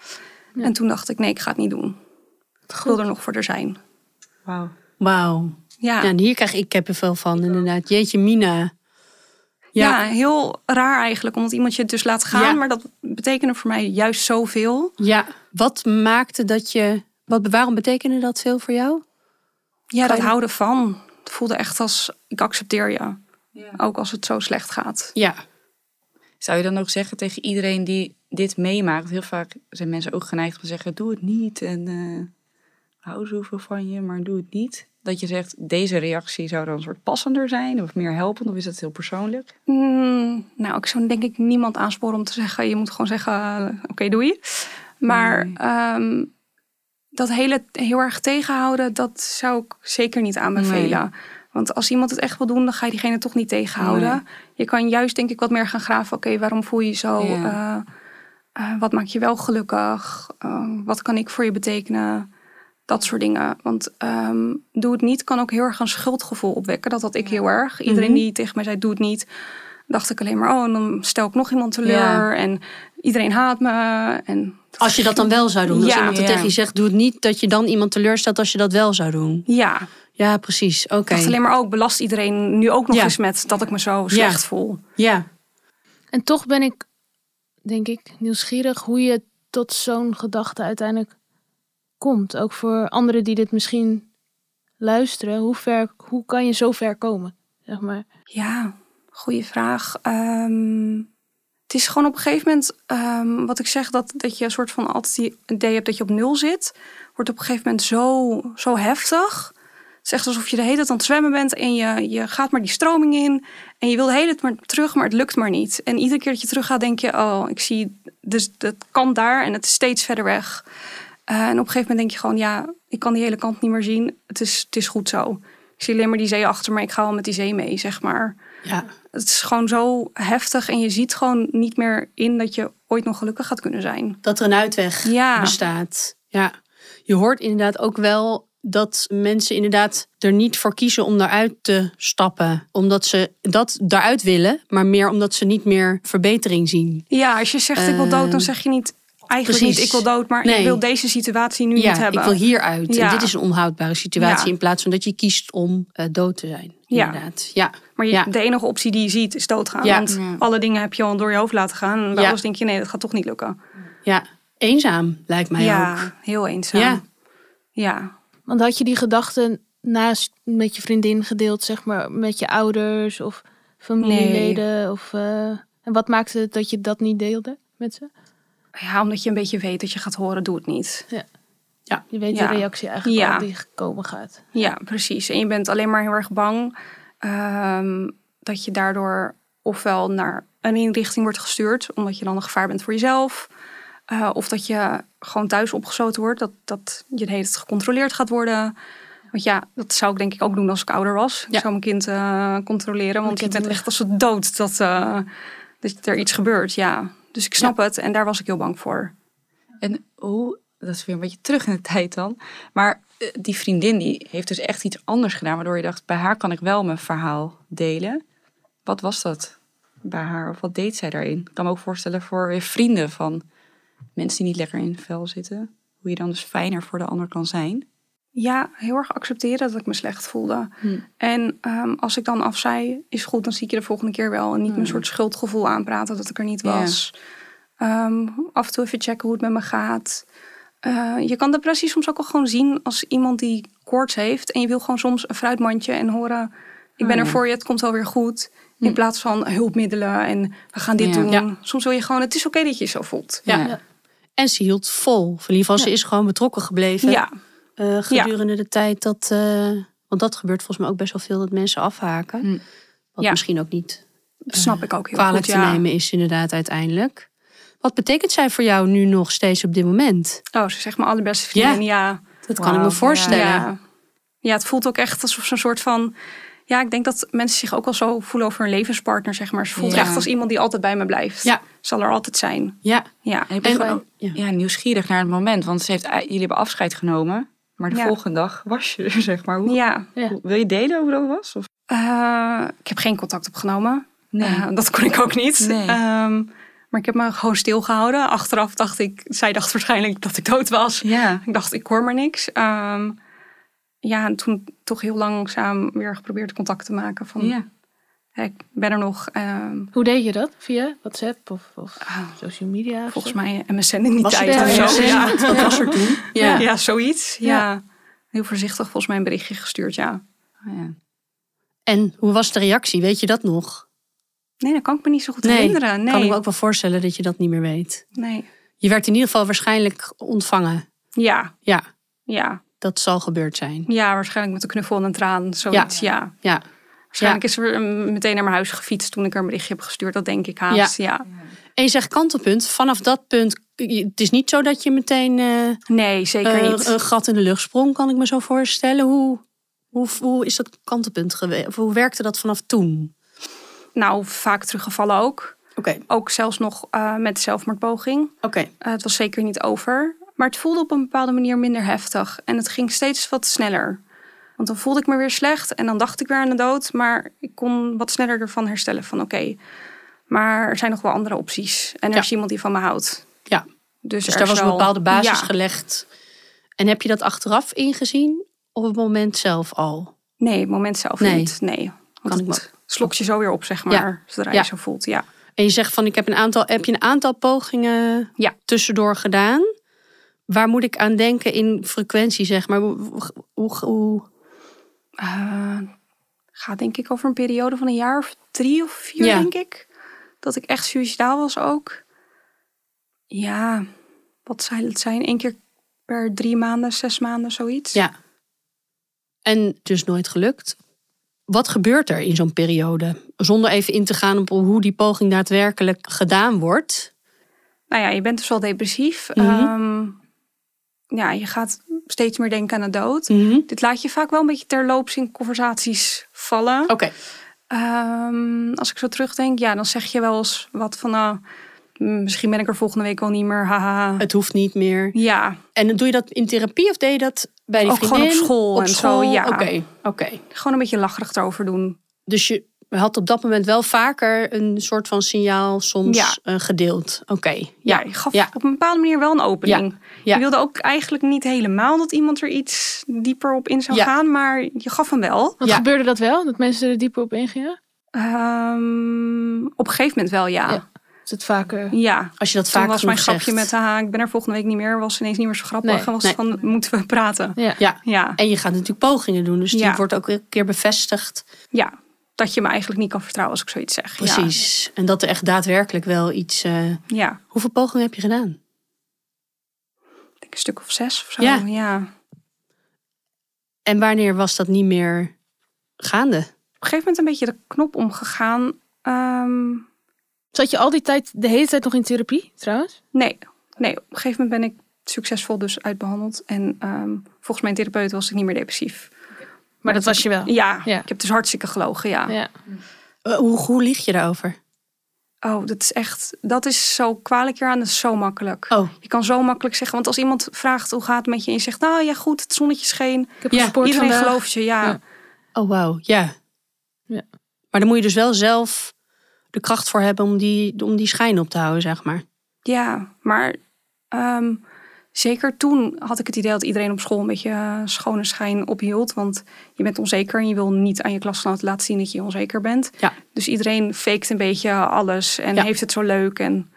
En toen dacht ik: Nee, ik ga het niet doen. Ik wil er nog voor er zijn. Wauw. Wauw. Ja. Ja, en hier krijg ik kippenvel van, inderdaad. Jeetje, Mina. Ja. Ja. heel raar eigenlijk, omdat iemand je het dus laat gaan. Ja. Maar dat betekende voor mij juist zoveel. Ja, wat maakte dat je... Wat, waarom betekende dat veel voor jou? Ja, dat je- houden van. Het voelde echt als, ik accepteer je. Ook als het zo slecht gaat. Ja. Zou je dan ook zeggen tegen iedereen die dit meemaakt? Heel vaak zijn mensen ook geneigd om te zeggen: doe het niet. En eh hou zoveel van je, maar doe het niet. Dat je zegt: deze reactie zou dan een soort passender zijn of meer helpend, of is dat heel persoonlijk? Mm, nou, ik zou denk ik niemand aansporen om te zeggen... je moet gewoon zeggen, eh, oké, doei. Maar Nee. ehm, dat hele heel erg tegenhouden... dat zou ik zeker niet aanbevelen. Want als iemand het echt wil doen... dan ga je diegene toch niet tegenhouden. Nee. Je kan juist denk ik wat meer gaan graven... oké, waarom voel je je zo? Ja. Eh, eh, wat maakt je wel gelukkig? Eh, wat kan ik voor je betekenen? Dat soort dingen. Want ehm, doe het niet kan ook heel erg een schuldgevoel opwekken. Dat had ik heel erg. Iedereen Mhm. die tegen mij zei, doe het niet. Dacht ik alleen maar, oh, en dan stel ik nog iemand teleur. Ja. En iedereen haat me. En Als je dat dan wel zou doen. Als Ja. iemand Ja. tegen je zegt, doe het niet. Dat je dan iemand teleurstelt als je dat wel zou doen. ja, Ja, precies. Oké. ik dacht alleen maar, oh, ik belast iedereen nu ook nog Ja. eens met dat ik me zo slecht voel. Ja. En toch ben ik, denk ik, nieuwsgierig hoe je tot zo'n gedachte uiteindelijk komt. Ook voor anderen die dit misschien luisteren. Hoe, ver, hoe kan je zo ver komen? Zeg maar. Ja, goede vraag. Ehm, het is gewoon op een gegeven moment, ehm, wat ik zeg, dat, dat je een soort van altijd die idee hebt dat je op nul zit, wordt op een gegeven moment zo, zo heftig. Het is echt alsof je de hele tijd aan het zwemmen bent en je, je gaat maar die stroming in. En je wil de hele tijd maar terug, maar het lukt maar niet. En iedere keer dat je terug gaat, denk je, oh, ik zie, dus dat kan daar en het is steeds verder weg. Eh, en op een gegeven moment denk je gewoon, ja, ik kan die hele kant niet meer zien. Het is, het is goed zo. Ik zie alleen maar die zee achter me, ik ga wel met die zee mee, zeg maar. Ja. Het is gewoon zo heftig en je ziet gewoon niet meer in dat je ooit nog gelukkig gaat kunnen zijn. Dat er een uitweg Ja. bestaat. Ja. Je hoort inderdaad ook wel dat mensen inderdaad er niet voor kiezen om daaruit te stappen. Omdat ze dat daaruit willen, maar meer omdat ze niet meer verbetering zien. Ja, als je zegt ik wil dood, dan zeg je niet eigenlijk precies. niet ik wil dood, maar Nee. ik wil deze situatie nu ja, niet hebben. ik wil hieruit. Ja. En dit is een onhoudbare situatie. Ja. In plaats van dat je kiest om eh, dood te zijn. Ja. Inderdaad. Ja. Maar je, Ja. de enige optie die je ziet is doodgaan. Ja. Want Ja. alle dingen heb je al door je hoofd laten gaan. En bij Ja. alles denk je nee, dat gaat toch niet lukken. ja. Eenzaam lijkt mij ja, ook. heel eenzaam. Ja. ja. Want had je die gedachten naast met je vriendin gedeeld, zeg maar, met je ouders of familieleden? Of, eh, en wat maakte het dat je dat niet deelde met ze? Ja, omdat je een beetje weet dat je gaat horen, doe het niet. Je weet Ja. de reactie eigenlijk Ja. al die komen gaat. Ja, precies. En je bent alleen maar heel erg bang ehm, dat je daardoor ofwel naar een inrichting wordt gestuurd, omdat je dan een gevaar bent voor jezelf. eh, of dat je gewoon thuis opgesloten wordt, dat, dat je de hele tijd gecontroleerd gaat worden. Want ja, dat zou ik denk ik ook doen als ik ouder was. Ik Ja. zou mijn kind eh, controleren, want je bent echt als het dood dat, eh, dat er iets gebeurt. Ja, dus ik snap het en daar was ik heel bang voor. En hoe, dat is weer een beetje terug in de tijd dan. Maar die vriendin die heeft dus echt iets anders gedaan, waardoor je dacht, bij haar kan ik wel mijn verhaal delen. Wat was dat bij haar? Of wat deed zij daarin? Ik kan me ook voorstellen voor vrienden van mensen die niet lekker in het vel zitten. Hoe je dan dus fijner voor de ander kan zijn. Ja, heel erg accepteren dat ik me slecht voelde. Hm. En ehm, als ik dan afzei, is goed, dan zie ik je de volgende keer wel. En niet mijn soort schuldgevoel aanpraten dat ik er niet. Ja. was. Ehm, af en toe even checken hoe het met me gaat. Eh, je kan depressie soms ook al gewoon zien als iemand die koorts heeft. En je wil gewoon soms een fruitmandje en horen... ik ben Oh, er voor je, het komt wel weer goed. In Hm. plaats van hulpmiddelen en we gaan dit Ja. doen. Ja. Soms wil je gewoon, het is oké dat je je zo voelt. Ja. Ja. En ze hield vol. Of in ieder geval, ze Ja. is gewoon betrokken gebleven. Ja, eh, gedurende de tijd dat... eh, want dat gebeurt volgens mij ook best wel veel dat mensen afhaken. Hm. Wat Ja. misschien ook niet snap ik ook heel kwalijk goed. te nemen is inderdaad uiteindelijk. Wat betekent zij voor jou nu nog steeds op dit moment? Oh, ze zegt mijn allerbeste vriendin. Ja. Dat kan ik me voorstellen. Ja. ja, het voelt ook echt alsof ze een soort van... Ja, ik denk dat mensen zich ook wel zo voelen over een levenspartner, zeg maar. Ze voelt Ja. echt als iemand die altijd bij me blijft. Ja. Zal er altijd zijn. Ja. Ja. En ik ben En- gewoon ja. ja, nieuwsgierig naar het moment. Want ze heeft, jullie hebben afscheid genomen. Maar de Ja. volgende dag was je er, zeg maar. Hoe, Ja. Ja. hoe- wil je delen hoe dat was? Of? Eh, ik heb geen contact opgenomen. Nee. Eh, dat kon ik ook niet. Nee. Ehm, maar ik heb me gewoon stilgehouden. Achteraf dacht ik, zij dacht waarschijnlijk dat ik dood was. ja. Ik dacht, ik hoor maar niks. Ehm, ja, en toen toch heel langzaam weer geprobeerd contact te maken. Van, ja. ik ben er nog. Ehm, Hoe deed je dat? Via WhatsApp of, of ah, social media? of volgens zo? mij MSN in die Was tijd. Ja. Wat was er toen? Ja. Ja. zoiets. Ja. Heel voorzichtig volgens mij een berichtje gestuurd, ja. Oh, ja. En hoe was de reactie? Weet je dat nog? Nee, dat kan ik me niet zo goed Nee, herinneren. Nee, Kan ik me ook wel voorstellen dat je dat niet meer weet. nee. Je werd in ieder geval waarschijnlijk ontvangen. Ja, Ja, ja. dat zal gebeurd zijn. Ja, waarschijnlijk met een knuffel en een traan. Zoiets, ja. Ja. Waarschijnlijk is er mm, meteen naar mijn huis gefietst toen ik er een berichtje heb gestuurd. Dat denk ik haast, ja. En je zegt kantelpunt. Vanaf dat punt, het is niet zo dat je meteen eh, Nee, zeker eh, niet. een gat in de lucht sprong, kan ik me zo voorstellen. Hoe, hoe, hoe is dat kantelpunt geweest? Hoe werkte dat vanaf toen? Nou, vaak teruggevallen ook. Oké, Ook zelfs nog eh, met de zelfmoordpoging. oké. Eh, het was zeker niet over. Maar het voelde op een bepaalde manier minder heftig. En het ging steeds wat sneller. Want dan voelde ik me weer slecht en dan dacht ik weer aan de dood. Maar ik kon wat sneller ervan herstellen van oké. maar er zijn nog wel andere opties. En er Ja. is iemand die van me houdt. Ja. Dus, Dus er daar was een bepaalde basis Ja. gelegd. En heb je dat achteraf ingezien? Op het moment zelf al? Nee, het moment zelf Nee. niet. Nee. Kan ik slokt je zo weer op, zeg Ja. maar. Zodra Ja. je zo voelt, ja. En je zegt van, ik heb een aantal, heb je een aantal pogingen Ja. tussendoor gedaan? Waar moet ik aan denken in frequentie, zeg maar? Hoe, hoe, hoe- Eh, gaat denk ik over een periode van een jaar of drie of vier, Ja. denk ik. Dat ik echt suicidaal was ook. Ja, wat zou het zijn? Eén keer per drie maanden, zes maanden, zoiets. Ja. En dus nooit gelukt. Wat gebeurt er in zo'n periode? Zonder even in te gaan op hoe die poging daadwerkelijk gedaan wordt. Nou ja, je bent dus wel depressief. Mhm. Ehm, ja, je gaat steeds meer denken aan de dood. Mhm. Dit laat je vaak wel een beetje terloops in conversaties vallen. Oké. Ehm, als ik zo terugdenk, ja, dan zeg je wel eens wat van... nou, misschien ben ik er volgende week wel niet meer, haha. Het hoeft niet meer. Ja, En dan doe je dat in therapie of deed je dat bij die Ook gewoon vriendin? op school en zo, ja. Oké, oké. gewoon een beetje lacherig erover doen. Dus je had op dat moment wel vaker een soort van signaal soms Ja. eh, gedeeld. Oké. Ja, je gaf Ja. op een bepaalde manier wel een opening. Ja. Je wilde ook eigenlijk niet helemaal dat iemand er iets dieper op in zou Ja. gaan, maar je gaf hem wel. Want Ja. gebeurde dat wel? Dat mensen er dieper op ingingen? Ehm, op een gegeven moment wel, ja. Ja. Ja, Is het vaker? Als je dat toen vaak was mijn grapje zegt. met, haha, ik ben er volgende week niet meer, was ineens niet meer zo grappig. Nee, en was nee. van, moeten we praten? Ja. Ja. Ja, En je gaat natuurlijk pogingen doen. Dus die Ja. wordt ook een keer bevestigd. ja, dat je me eigenlijk niet kan vertrouwen als ik zoiets zeg. Precies. En dat er echt daadwerkelijk wel iets... eh, Ja, ja. Hoeveel pogingen heb je gedaan? Ik denk een stuk of zes of zo. Ja. ja. En wanneer was dat niet meer gaande? Op een gegeven moment een beetje de knop omgegaan. Ehm, Zat je al die tijd, de hele tijd nog in therapie trouwens? Nee, nee, op een gegeven moment ben ik succesvol dus uitbehandeld. En ehm, volgens mijn therapeut was ik niet meer depressief. Maar dat was je wel. Ja, Ja. ik heb dus hartstikke gelogen, ja. Ja. Eh, hoe, hoe lieg je daarover? Oh, dat is echt, dat is zo kwalijk hier aan, dat is zo makkelijk. Oh, Je kan zo makkelijk zeggen, want als iemand vraagt hoe gaat het met je en je zegt, nou ja goed, het zonnetje scheen. Ik heb Ja, gesport Iedereen vandaag. gelooft je, ja. Ja. oh wauw, ja. Ja. Maar dan moet je dus wel zelf de kracht voor hebben om die, om die schijn op te houden, zeg maar. Ja, maar ehm, zeker toen had ik het idee dat iedereen op school een beetje eh, schone schijn ophield. Want je bent onzeker en je wil niet aan je klasgenoten laten zien dat je onzeker bent. Ja. Dus iedereen faked een beetje alles en Ja. heeft het zo leuk. En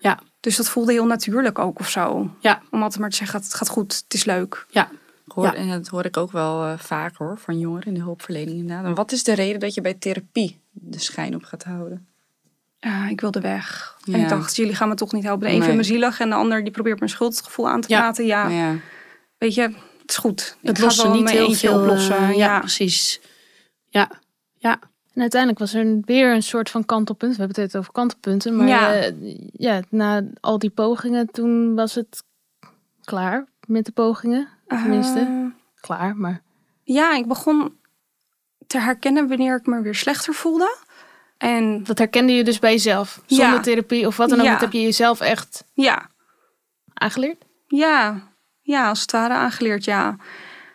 Ja. Dus dat voelde heel natuurlijk ook of zo. Ja. Om altijd maar te zeggen, het gaat goed, het is leuk. Ja. Hoor, Ja. En dat hoor ik ook wel eh, vaak hoor, van jongeren in de hulpverlening inderdaad. En wat is de reden dat je bij therapie de schijn op gaat houden? Ik wilde weg. En ik dacht, jullie gaan me toch niet helpen. De een Nee. vindt me zielig en de ander die probeert mijn schuldgevoel aan te Ja. praten. Ja, ja, weet je, het is goed. Het lost wel er niet heel eentje veel oplossen. eh, ja, ja. precies. Ja, ja. En uiteindelijk was er weer een soort van kantelpunt. We hebben het over kantelpunten. Maar Ja. ja. ja, na al die pogingen, toen was het klaar. met de pogingen? Tenminste. Eh, Klaar, maar... ja, ik begon te herkennen wanneer ik me weer slechter voelde. En Dat herkende je dus bij jezelf. Zonder Ja. therapie of wat dan ook. Ja. Dat heb je jezelf echt ja, aangeleerd. Ja, ja, als het ware aangeleerd, ja.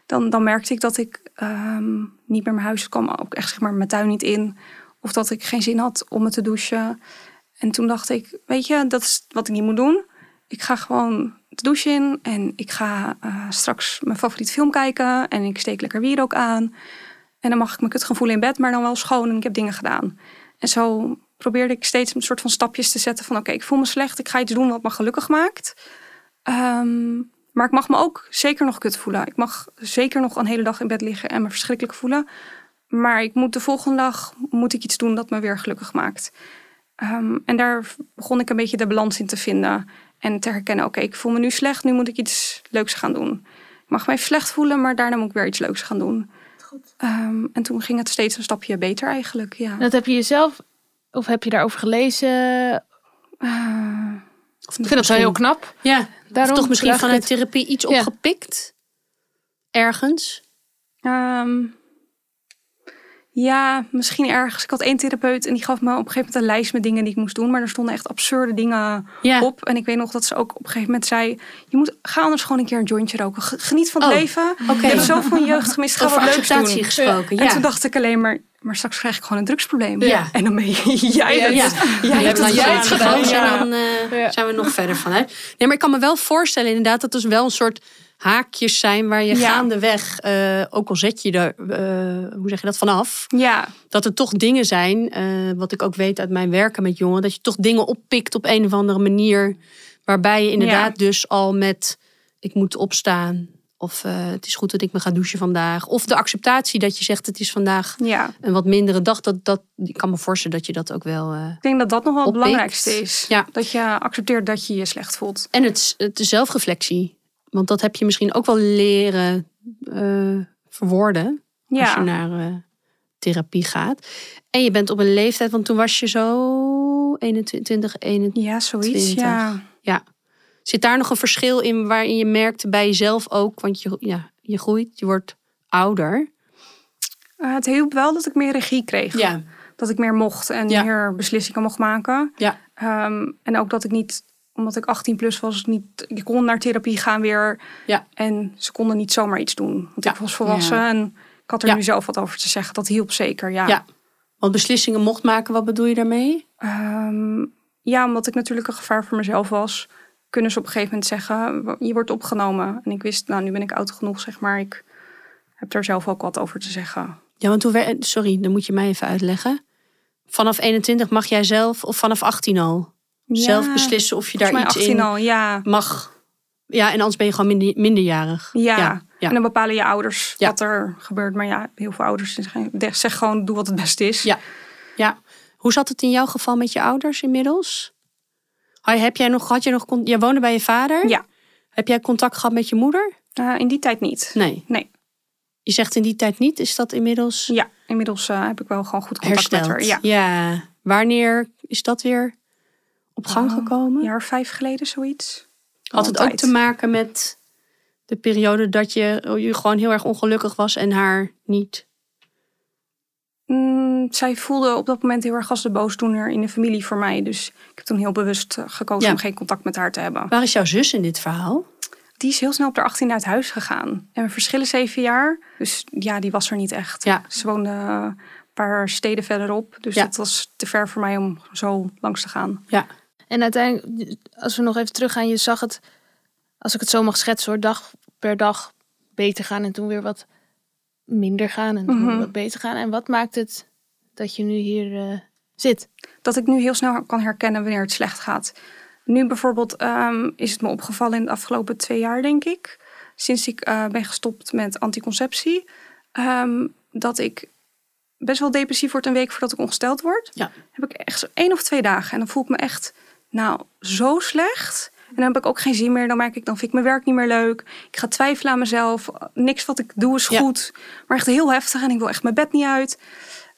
Dan, dan merkte ik dat ik ehm, niet meer mijn huis kwam, ook echt zeg maar mijn tuin niet in. Of dat ik geen zin had om me te douchen. En toen dacht ik, weet je, dat is wat ik niet moet doen. Ik ga gewoon de douche in en ik ga eh, straks mijn favoriete film kijken. En ik steek lekker wierook aan. En dan mag ik me kut gaan voelen in bed, maar dan wel schoon en ik heb dingen gedaan. En zo probeerde ik steeds een soort van stapjes te zetten van... oké, ik voel me slecht, ik ga iets doen wat me gelukkig maakt. Ehm, maar ik mag me ook zeker nog kut voelen. Ik mag zeker nog een hele dag in bed liggen en me verschrikkelijk voelen. Maar ik moet de volgende dag moet ik iets doen dat me weer gelukkig maakt. Ehm, en daar begon ik een beetje de balans in te vinden. En te herkennen, oké, ik voel me nu slecht, nu moet ik iets leuks gaan doen. Ik mag even slecht voelen, maar daarna moet ik weer iets leuks gaan doen. Ehm, en toen ging het steeds een stapje beter eigenlijk, ja. Dat heb je jezelf... Of heb je daarover gelezen? Eh, Of Ik vind dat wel heel knap. Ja, Daarom of toch misschien vanuit het. therapie iets Ja. opgepikt? Ergens? Ehm, ja, misschien ergens. Ik had één therapeut en die gaf me op een gegeven moment een lijst met dingen die ik moest doen. Maar er stonden echt absurde dingen Ja. op. En ik weet nog dat ze ook op een gegeven moment zei... je moet, ga anders gewoon een keer een jointje roken. Ge- Geniet van het Oh, leven. oké. Je hebt zoveel je jeugd gemist. Ga Over wat leuks acceptatie doen. gesproken, En ja. toen dacht ik alleen maar... maar straks krijg ik gewoon een drugsprobleem. Ja. En dan ben je, jij Ja, het. ja. Jij hebt het uitgekozen gedaan. en dan Ja. zijn we nog verder vanuit. Nee, maar ik kan me wel voorstellen inderdaad dat er wel een soort haakjes zijn waar je Ja. gaandeweg, eh, ook al zet je er, eh, hoe zeg je dat, vanaf, Ja, dat er toch dingen zijn, eh, wat ik ook weet uit mijn werken met jongeren, dat je toch dingen oppikt op een of andere manier, waarbij je inderdaad dus al met, ik moet opstaan, of het is goed dat ik me ga douchen vandaag, of de acceptatie dat je zegt het is vandaag ja. een wat mindere dag, dat, dat, ik kan me voorstellen dat je dat ook wel... Ik denk dat dat nog wel het belangrijkste is. Ja. Dat je accepteert dat je je slecht voelt. En het, het de zelfreflectie. Want dat heb je misschien ook wel leren eh, verwoorden. Als je naar eh, therapie gaat. En je bent op een leeftijd, want toen was je zo 21, 21. Ja, zoiets. 20. Ja. Ja. Zit daar nog een verschil in waarin je merkte bij jezelf ook? Want je, ja, je groeit, je wordt ouder. Eh, het hielp wel dat ik meer regie kreeg. Ja. Dat ik meer mocht en Ja. meer beslissingen mocht maken. Ja. Ehm, en ook dat ik niet, omdat ik 18 plus was, niet, ik kon naar therapie gaan weer. Ja. En ze konden niet zomaar iets doen. Want Ja. ik was volwassen Ja. en ik had er nu zelf wat over te zeggen. Dat hielp zeker, ja. Ja. Want beslissingen mocht maken, wat bedoel je daarmee? Ehm, ja, omdat ik natuurlijk een gevaar voor mezelf was. Kunnen ze op een gegeven moment zeggen, je wordt opgenomen. En ik wist, nou nu ben ik oud genoeg, zeg maar. Ik heb daar zelf ook wat over te zeggen. Ja, want hoe Sorry, dan moet je mij even uitleggen. Vanaf 21 mag jij zelf, of vanaf 18 al, zelf beslissen of je daar iets 18 in al, ja. mag. Ja, en anders ben je gewoon minder, minderjarig. Ja. en dan bepalen je ouders wat er gebeurt. Maar ja, heel veel ouders zeggen zeg gewoon, doe wat het beste is. Ja. Ja. Hoe zat het in jouw geval met je ouders inmiddels? Heb jij nog, had je nog, jij woonde bij je vader? Ja. Heb jij contact gehad met je moeder? Eh, in die tijd niet. Nee. Nee. Je zegt in die tijd niet. Is dat inmiddels Ja, inmiddels eh, heb ik wel gewoon goed contact hersteld? met haar. Ja, ja. Wanneer is dat weer op gang Oh, gekomen? een jaar of vijf geleden zoiets. Had het ook te maken met de periode dat je, je gewoon heel erg ongelukkig was en haar niet? Mm, zij voelde op dat moment heel erg als de boosdoener in de familie voor mij. Dus ik heb toen heel bewust eh, gekozen Ja. om geen contact met haar te hebben. Waar is jouw zus in dit verhaal? Die is heel snel op de 18 uit huis gegaan. En we verschillen zeven jaar. Dus ja, die was er niet echt. Ja. Ze woonde een paar steden verderop. Dus Ja. dat was te ver voor mij om zo langs te gaan. Ja. En uiteindelijk, als we nog even teruggaan, je zag het, als ik het zo mag schetsen hoor, dag per dag beter gaan en toen weer wat minder gaan en toen Mhm. weer wat beter gaan. En wat maakt het dat je nu hier eh, zit? dat ik nu heel snel kan herkennen wanneer het slecht gaat. Nu bijvoorbeeld ehm, is het me opgevallen in de afgelopen twee jaar, denk ik. Sinds ik eh, ben gestopt met anticonceptie. ehm, dat ik best wel depressief word een week voordat ik ongesteld word. Ja. Heb ik echt zo één of twee dagen. En dan voel ik me echt, nou, zo slecht. En dan heb ik ook geen zin meer. Dan merk ik, dan vind ik mijn werk niet meer leuk. Ik ga twijfelen aan mezelf. Niks wat ik doe is Ja. goed. Maar echt heel heftig. En ik wil echt mijn bed niet uit.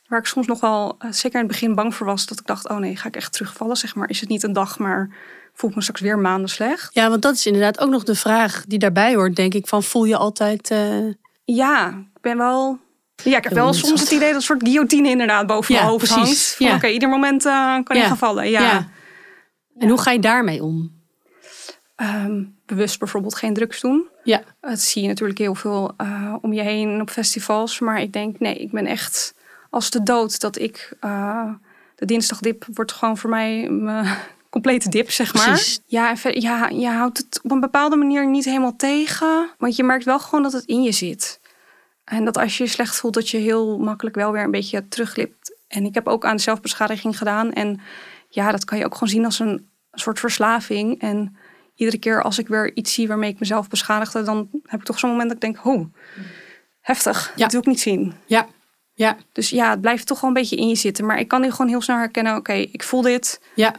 Waar ik soms nog wel, eh, zeker in het begin, bang voor was. Dat ik dacht, oh nee, ga ik echt terugvallen? Zeg maar, is het niet een dag, maar voel ik me straks weer maanden slecht. Ja, want dat is inderdaad ook nog de vraag die daarbij hoort, denk ik. Van voel je altijd... eh, Ja, ik ben wel... Ja, ik heb wel soms het idee dat een soort guillotine inderdaad boven Ja, mijn hoofd precies. hangt. Van, Ja. Oké, ieder moment eh, kan je gaan vallen. Ja. En hoe ga je daarmee om? Ehm, bewust bijvoorbeeld geen drugs doen. Ja. Dat zie je natuurlijk heel veel eh, om je heen op festivals. Maar ik denk, nee, ik ben echt als de dood dat ik... eh, de dinsdagdip wordt gewoon voor mij mijn complete dip, zeg maar. Precies. Ja, en ver- ja, je houdt het op een bepaalde manier niet helemaal tegen. Want je merkt wel gewoon dat het in je zit. En dat als je je slecht voelt, dat je heel makkelijk wel weer een beetje teruglipt. En ik heb ook aan zelfbeschadiging gedaan. En ja, dat kan je ook gewoon zien als een soort verslaving. En iedere keer als ik weer iets zie waarmee ik mezelf beschadigde, dan heb ik toch zo'n moment dat ik denk, oh, heftig. Ja. Dat wil ik niet zien. Ja. Ja. Dus ja, het blijft toch wel een beetje in je zitten. Maar ik kan nu gewoon heel snel herkennen, oké, ik voel dit. Ja.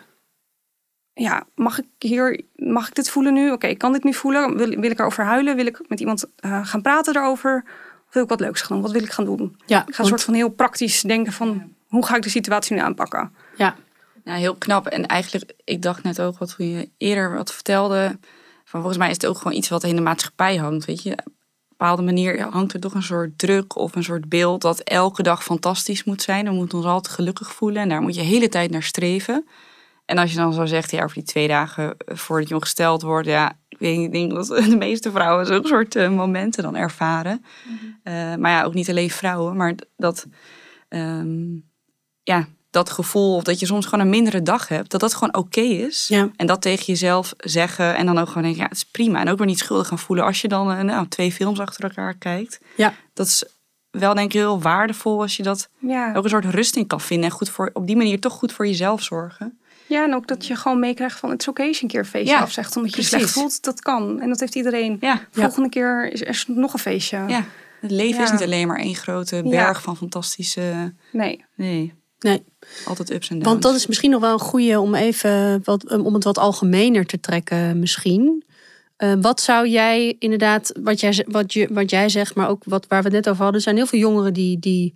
Ja, mag ik hier, mag ik dit voelen nu? Oké, ik kan dit nu voelen. Wil, wil ik erover huilen? Wil ik met iemand eh, gaan praten erover? Of wil ik wat leuks gaan doen? Wat wil ik gaan doen? Ja. Ik ga een soort van heel praktisch denken van, hoe ga ik de situatie nu aanpakken? ja. Ja, heel knap. En eigenlijk, ik dacht net ook wat toen je eerder wat vertelde. Van volgens mij is het ook gewoon iets wat in de maatschappij hangt. Weet je, op een bepaalde manier hangt er toch een soort druk of een soort beeld dat elke dag fantastisch moet zijn. We moeten ons altijd gelukkig voelen en daar moet je de hele tijd naar streven. En als je dan zo zegt, ja, over die twee dagen voordat je ongesteld wordt, ja, ik weet ik denk dat de meeste vrouwen zo'n soort eh, momenten dan ervaren. Eh, maar ja, ook niet alleen vrouwen, maar dat, ehm, ja, dat gevoel of dat je soms gewoon een mindere dag hebt, dat dat gewoon oké is. Ja. En dat tegen jezelf zeggen en dan ook gewoon denken, ja, het is prima. En ook weer niet schuldig gaan voelen als je dan eh, nou, twee films achter elkaar kijkt. Ja. Dat is wel denk ik heel waardevol als je dat Ja. ook een soort rust in kan vinden. En goed voor, op die manier toch goed voor jezelf zorgen. ja, en ook dat je gewoon meekrijgt van, het is oké als je een keer een feestje Ja, afzegt. Omdat je je precies. slecht voelt, dat kan. En dat heeft iedereen. Ja, Volgende keer is er nog een feestje. ja. Het leven is niet alleen maar één grote berg van fantastische... Nee. Nee, Nee. altijd ups en downs. Want dat is misschien nog wel een goede om even wat, om het wat algemener te trekken, misschien. Eh, wat zou jij inderdaad, wat jij, wat, je, wat jij zegt, maar ook wat, waar we het net over hadden, zijn heel veel jongeren die, die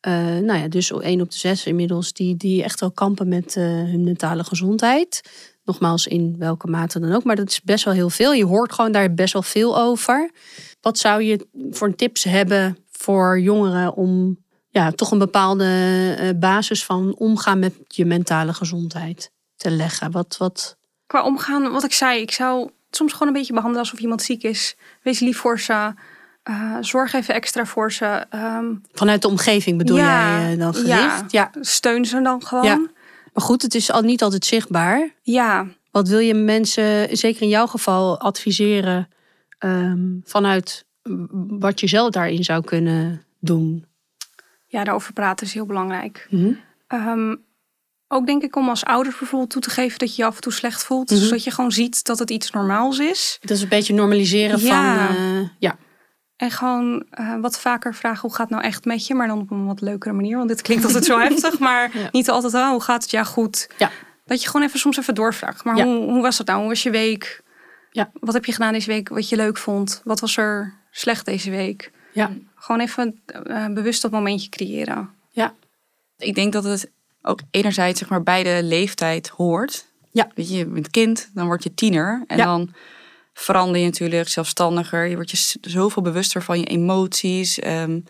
eh, nou ja, dus één op de zes inmiddels, die, die echt wel kampen met eh, hun mentale gezondheid. Nogmaals, in welke mate dan ook, maar dat is best wel heel veel. Je hoort gewoon daar best wel veel over. Wat zou je voor tips hebben voor jongeren om ja, toch een bepaalde eh, basis van omgaan met je mentale gezondheid te leggen? Wat, wat, Qua omgaan, wat ik zei, ik zou het soms gewoon een beetje behandelen alsof iemand ziek is. Wees lief voor ze. Eh, zorg even extra voor ze. Ehm, vanuit de omgeving bedoel Ja, jij eh, dan gericht? Ja. steun ze dan gewoon. Ja. Maar goed, het is al niet altijd zichtbaar. ja. Wat wil je mensen, zeker in jouw geval, adviseren ehm, vanuit wat je zelf daarin zou kunnen doen? Ja, daarover praten is heel belangrijk. Mhm. Ehm, ook denk ik om als ouders bijvoorbeeld toe te geven dat je je af en toe slecht voelt. Mhm. Zodat je gewoon ziet dat het iets normaals is. Dat is een beetje normaliseren Ja. van. eh, ja. En gewoon eh, wat vaker vragen hoe gaat het nou echt met je. Maar dan op een wat leukere manier. Want dit klinkt altijd zo heftig. Maar Ja. niet altijd, oh, hoe gaat het? Ja, goed. Ja. Dat je gewoon even soms even doorvraagt. Maar hoe, hoe was het nou? Hoe was je week? Ja. Wat heb je gedaan deze week wat je leuk vond? Wat was er slecht deze week? Ja. Gewoon even eh, bewust dat momentje creëren. Ik denk dat het ook enerzijds zeg maar, bij de leeftijd hoort. Ja. Weet je, je bent kind, dan word je tiener. En Ja. dan verander je natuurlijk zelfstandiger. Je wordt je zoveel bewuster van je emoties. Ehm,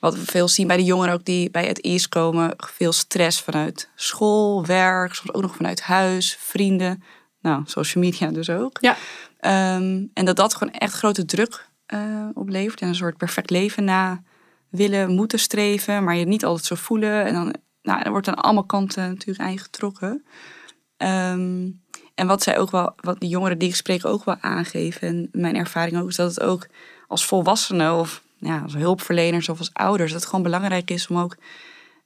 wat we veel zien bij de jongeren ook die bij het eerst komen. Veel stress vanuit school, werk, soms ook nog vanuit huis, vrienden. Nou, social media dus ook. Ja. Ehm, en dat dat gewoon echt grote druk eh, oplevert. En een soort perfect leven na willen, moeten streven. Maar je niet altijd zo voelen. En dan, nou, er wordt aan allemaal kanten natuurlijk aangetrokken. Ehm, en wat zij ook wel, wat die jongeren die ik spreek ook wel aangeven. En mijn ervaring ook is dat het ook als volwassenen of ja, als hulpverleners of als ouders. Dat het gewoon belangrijk is om ook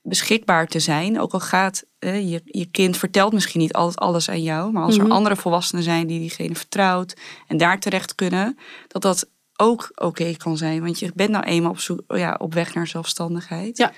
beschikbaar te zijn. Ook al gaat eh, je, je kind vertelt misschien niet altijd alles aan jou. Maar als Mhm. er andere volwassenen zijn die diegene vertrouwt en daar terecht kunnen. Dat dat ook oké kan zijn. Want je bent nou eenmaal op, zoek, ja, op weg naar zelfstandigheid. Ja.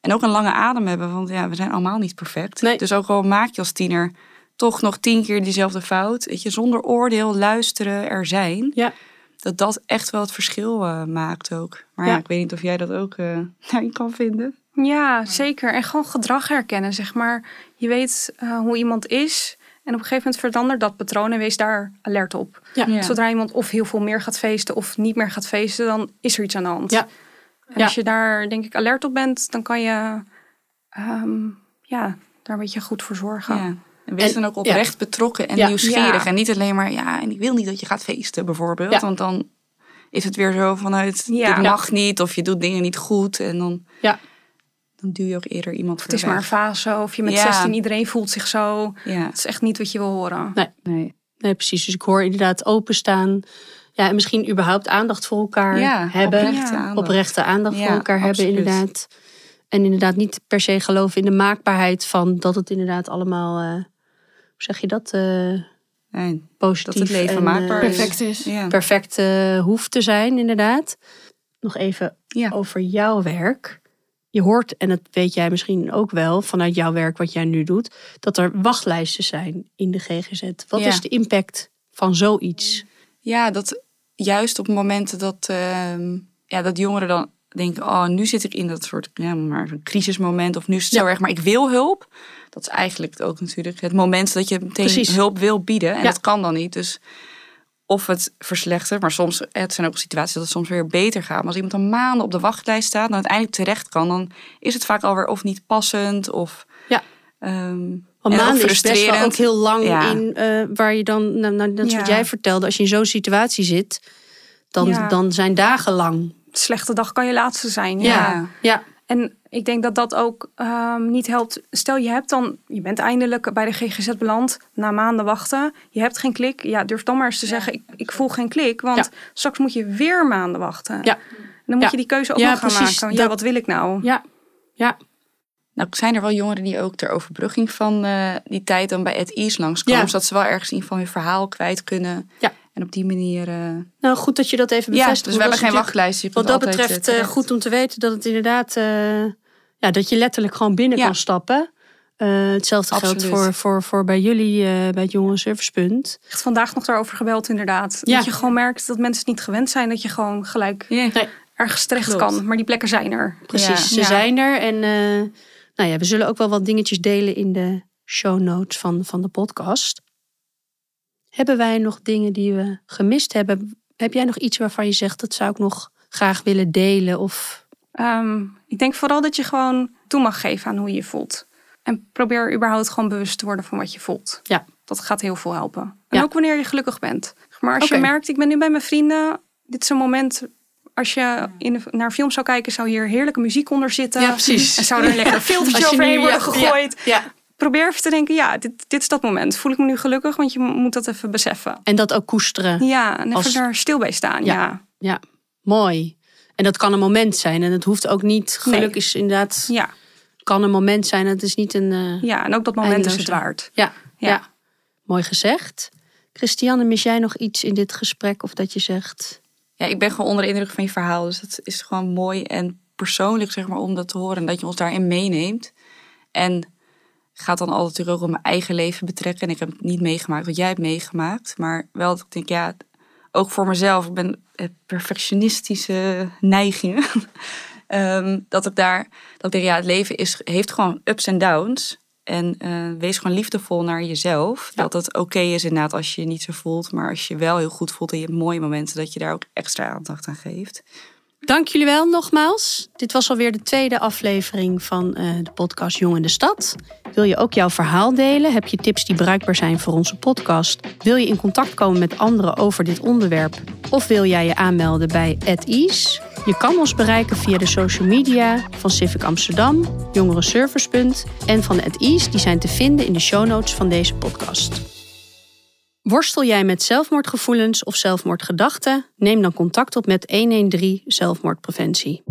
En ook een lange adem hebben. Want ja, we zijn allemaal niet perfect. Nee. Dus ook al maak je als tiener toch nog tien keer diezelfde fout. Weet je, zonder oordeel, luisteren, er zijn. Ja. Dat dat echt wel het verschil eh, maakt ook. Maar ja. Ja. ik weet niet of jij dat ook eh daarin kan vinden. Ja, zeker. En gewoon gedrag herkennen, zeg maar. Je weet eh, hoe iemand is. En op een gegeven moment verandert dat patroon en wees daar alert op. Ja. Ja. Zodra iemand of heel veel meer gaat feesten of niet meer gaat feesten, dan is er iets aan de hand. Ja. En Ja. als je daar denk ik alert op bent, dan kan je ehm, ja, daar een beetje goed voor zorgen. Ja. En wees En- dan ook oprecht betrokken en Ja. nieuwsgierig. Ja. En niet alleen maar, ja, en ik wil niet dat je gaat feesten bijvoorbeeld. Ja. Want dan is het weer zo vanuit, Ja. dit mag niet of je doet dingen niet goed. En dan, Ja. Dan duw je ook eerder iemand voor Het is maar een fase of je met Ja. 16, iedereen voelt zich zo. Ja, Het is echt niet wat je wil horen. nee. Nee, precies. Dus ik hoor inderdaad openstaan. Ja, en misschien überhaupt aandacht voor elkaar Ja, hebben. oprechte Ja. aandacht. Oprechte aandacht Ja, voor elkaar hebben, inderdaad. En inderdaad niet per se geloven in de maakbaarheid van dat het inderdaad allemaal, eh, hoe zeg je dat, eh, Nee. positief Dat het leven en, maakbaar eh, is. Perfect is. Ja. perfect hoeft te zijn, inderdaad. Nog even Ja. over jouw werk. Je hoort, en dat weet jij misschien ook wel vanuit jouw werk wat jij nu doet, dat er wachtlijsten zijn in de GGZ. Wat Ja. is de impact van zoiets? Ja, dat juist op momenten dat, ehm, ja, dat jongeren dan denken, oh, nu zit ik in dat soort ja, maar een crisismoment of nu is het Ja. zo erg, maar ik wil hulp. Dat is eigenlijk ook natuurlijk het moment dat je meteen Precies. hulp wil bieden en Ja. dat kan dan niet. Dus of het verslechtert, maar soms het zijn ook situaties dat het soms weer beter gaat. Maar als iemand een maanden op de wachtlijst staat en uiteindelijk terecht kan, dan is het vaak alweer of niet passend of Ja. ehm, Want en ook maanden is best wel ook heel lang Ja. in eh, waar je dan, nou, nou, dat is wat jij vertelde, als je in zo'n situatie zit, dan, Ja. dan zijn dagen lang. Slechte dag kan je laatste zijn. Ja. ja. Ja, En ik denk dat dat ook ehm, niet helpt. Stel je hebt dan, je bent eindelijk bij de GGZ beland na maanden wachten. Je hebt geen klik. Ja, durf dan maar eens te zeggen, ik, ik voel geen klik. Want Ja. straks moet je weer maanden wachten. Ja. En dan moet Ja. je die keuze ook Ja, nog gaan precies. maken. Dat- Ja, wat wil ik nou? ja, ja. Nou, zijn er wel jongeren die ook ter overbrugging van eh, die tijd dan bij het Ease langskomen. Ja. Zodat ze wel ergens in geval hun verhaal kwijt kunnen. Ja. En op die manier... eh, Nou, goed dat je dat even ja, bevestigt. dus we hebben geen dat is natuurlijk- wachtlijst. Je Wat dat betreft eh, goed om te weten dat het inderdaad, eh, ja, dat je letterlijk gewoon binnen Ja. kan stappen. Eh, hetzelfde geldt voor, voor, voor bij jullie eh, bij het Jongen Servicepunt. Echt vandaag nog daarover gebeld inderdaad. Ja. Dat je gewoon merkt dat mensen het niet gewend zijn. Dat je gewoon gelijk. Nee, ergens terecht Klopt. kan. Maar die plekken zijn er. precies, ze zijn er. En eh, nou ja, we zullen ook wel wat dingetjes delen in de show notes van, van de podcast. Hebben wij nog dingen die we gemist hebben? Heb jij nog iets waarvan je zegt dat zou ik nog graag willen delen? Of Ehm, ik denk vooral dat je gewoon toe mag geven aan hoe je je voelt. En probeer überhaupt gewoon bewust te worden van wat je voelt. Ja. Dat gaat heel veel helpen. En Ja. ook wanneer je gelukkig bent. Maar als je merkt, ik ben nu bij mijn vrienden. Dit is een moment, als je in naar een film zou kijken, zou hier heerlijke muziek onder zitten. Ja, precies. En zou er een lekker filtertje overheen worden ja, gegooid. ja. Probeer even te denken, ja, dit, dit is dat moment. Voel ik me nu gelukkig? Want je moet dat even beseffen. En dat ook koesteren. Ja, en even Als- daar stil bij staan. Ja. Ja, mooi. En dat kan een moment zijn. En het hoeft ook niet. Geluk Nee. is inderdaad. Ja. Kan een moment zijn. Het is niet een. eh, ja, en ook dat moment is het waard. ja, ja. Ja. Mooi gezegd. Christiane, mis jij nog iets in dit gesprek? Of dat je zegt. Ja, ik ben gewoon onder de indruk van je verhaal. Dus dat is gewoon mooi en persoonlijk, zeg maar, om dat te horen. En dat je ons daarin meeneemt. En gaat dan altijd ook op mijn eigen leven betrekken. En ik heb het niet meegemaakt wat jij hebt meegemaakt. Maar wel dat ik denk, ja, ook voor mezelf. Ik ben eh, perfectionistische neigingen. Ehm, dat ik daar, dat ik denk, ja, het leven is, heeft gewoon ups en downs. En eh, wees gewoon liefdevol naar jezelf. Ja. Dat het oké is inderdaad als je je niet zo voelt. Maar als je wel heel goed voelt en je hebt mooie momenten, dat je daar ook extra aandacht aan geeft. Dank jullie wel nogmaals. Dit was alweer de tweede aflevering van eh, de podcast Jong in de Stad. Wil je ook jouw verhaal delen? Heb je tips die bruikbaar zijn voor onze podcast? Wil je in contact komen met anderen over dit onderwerp? Of wil jij je aanmelden bij Ease? Je kan ons bereiken via de social media van Civic Amsterdam, Jongerenservicepunt en van Ease. Die zijn te vinden in de show notes van deze podcast. Worstel jij met zelfmoordgevoelens of zelfmoordgedachten? Neem dan contact op met 113 Zelfmoordpreventie.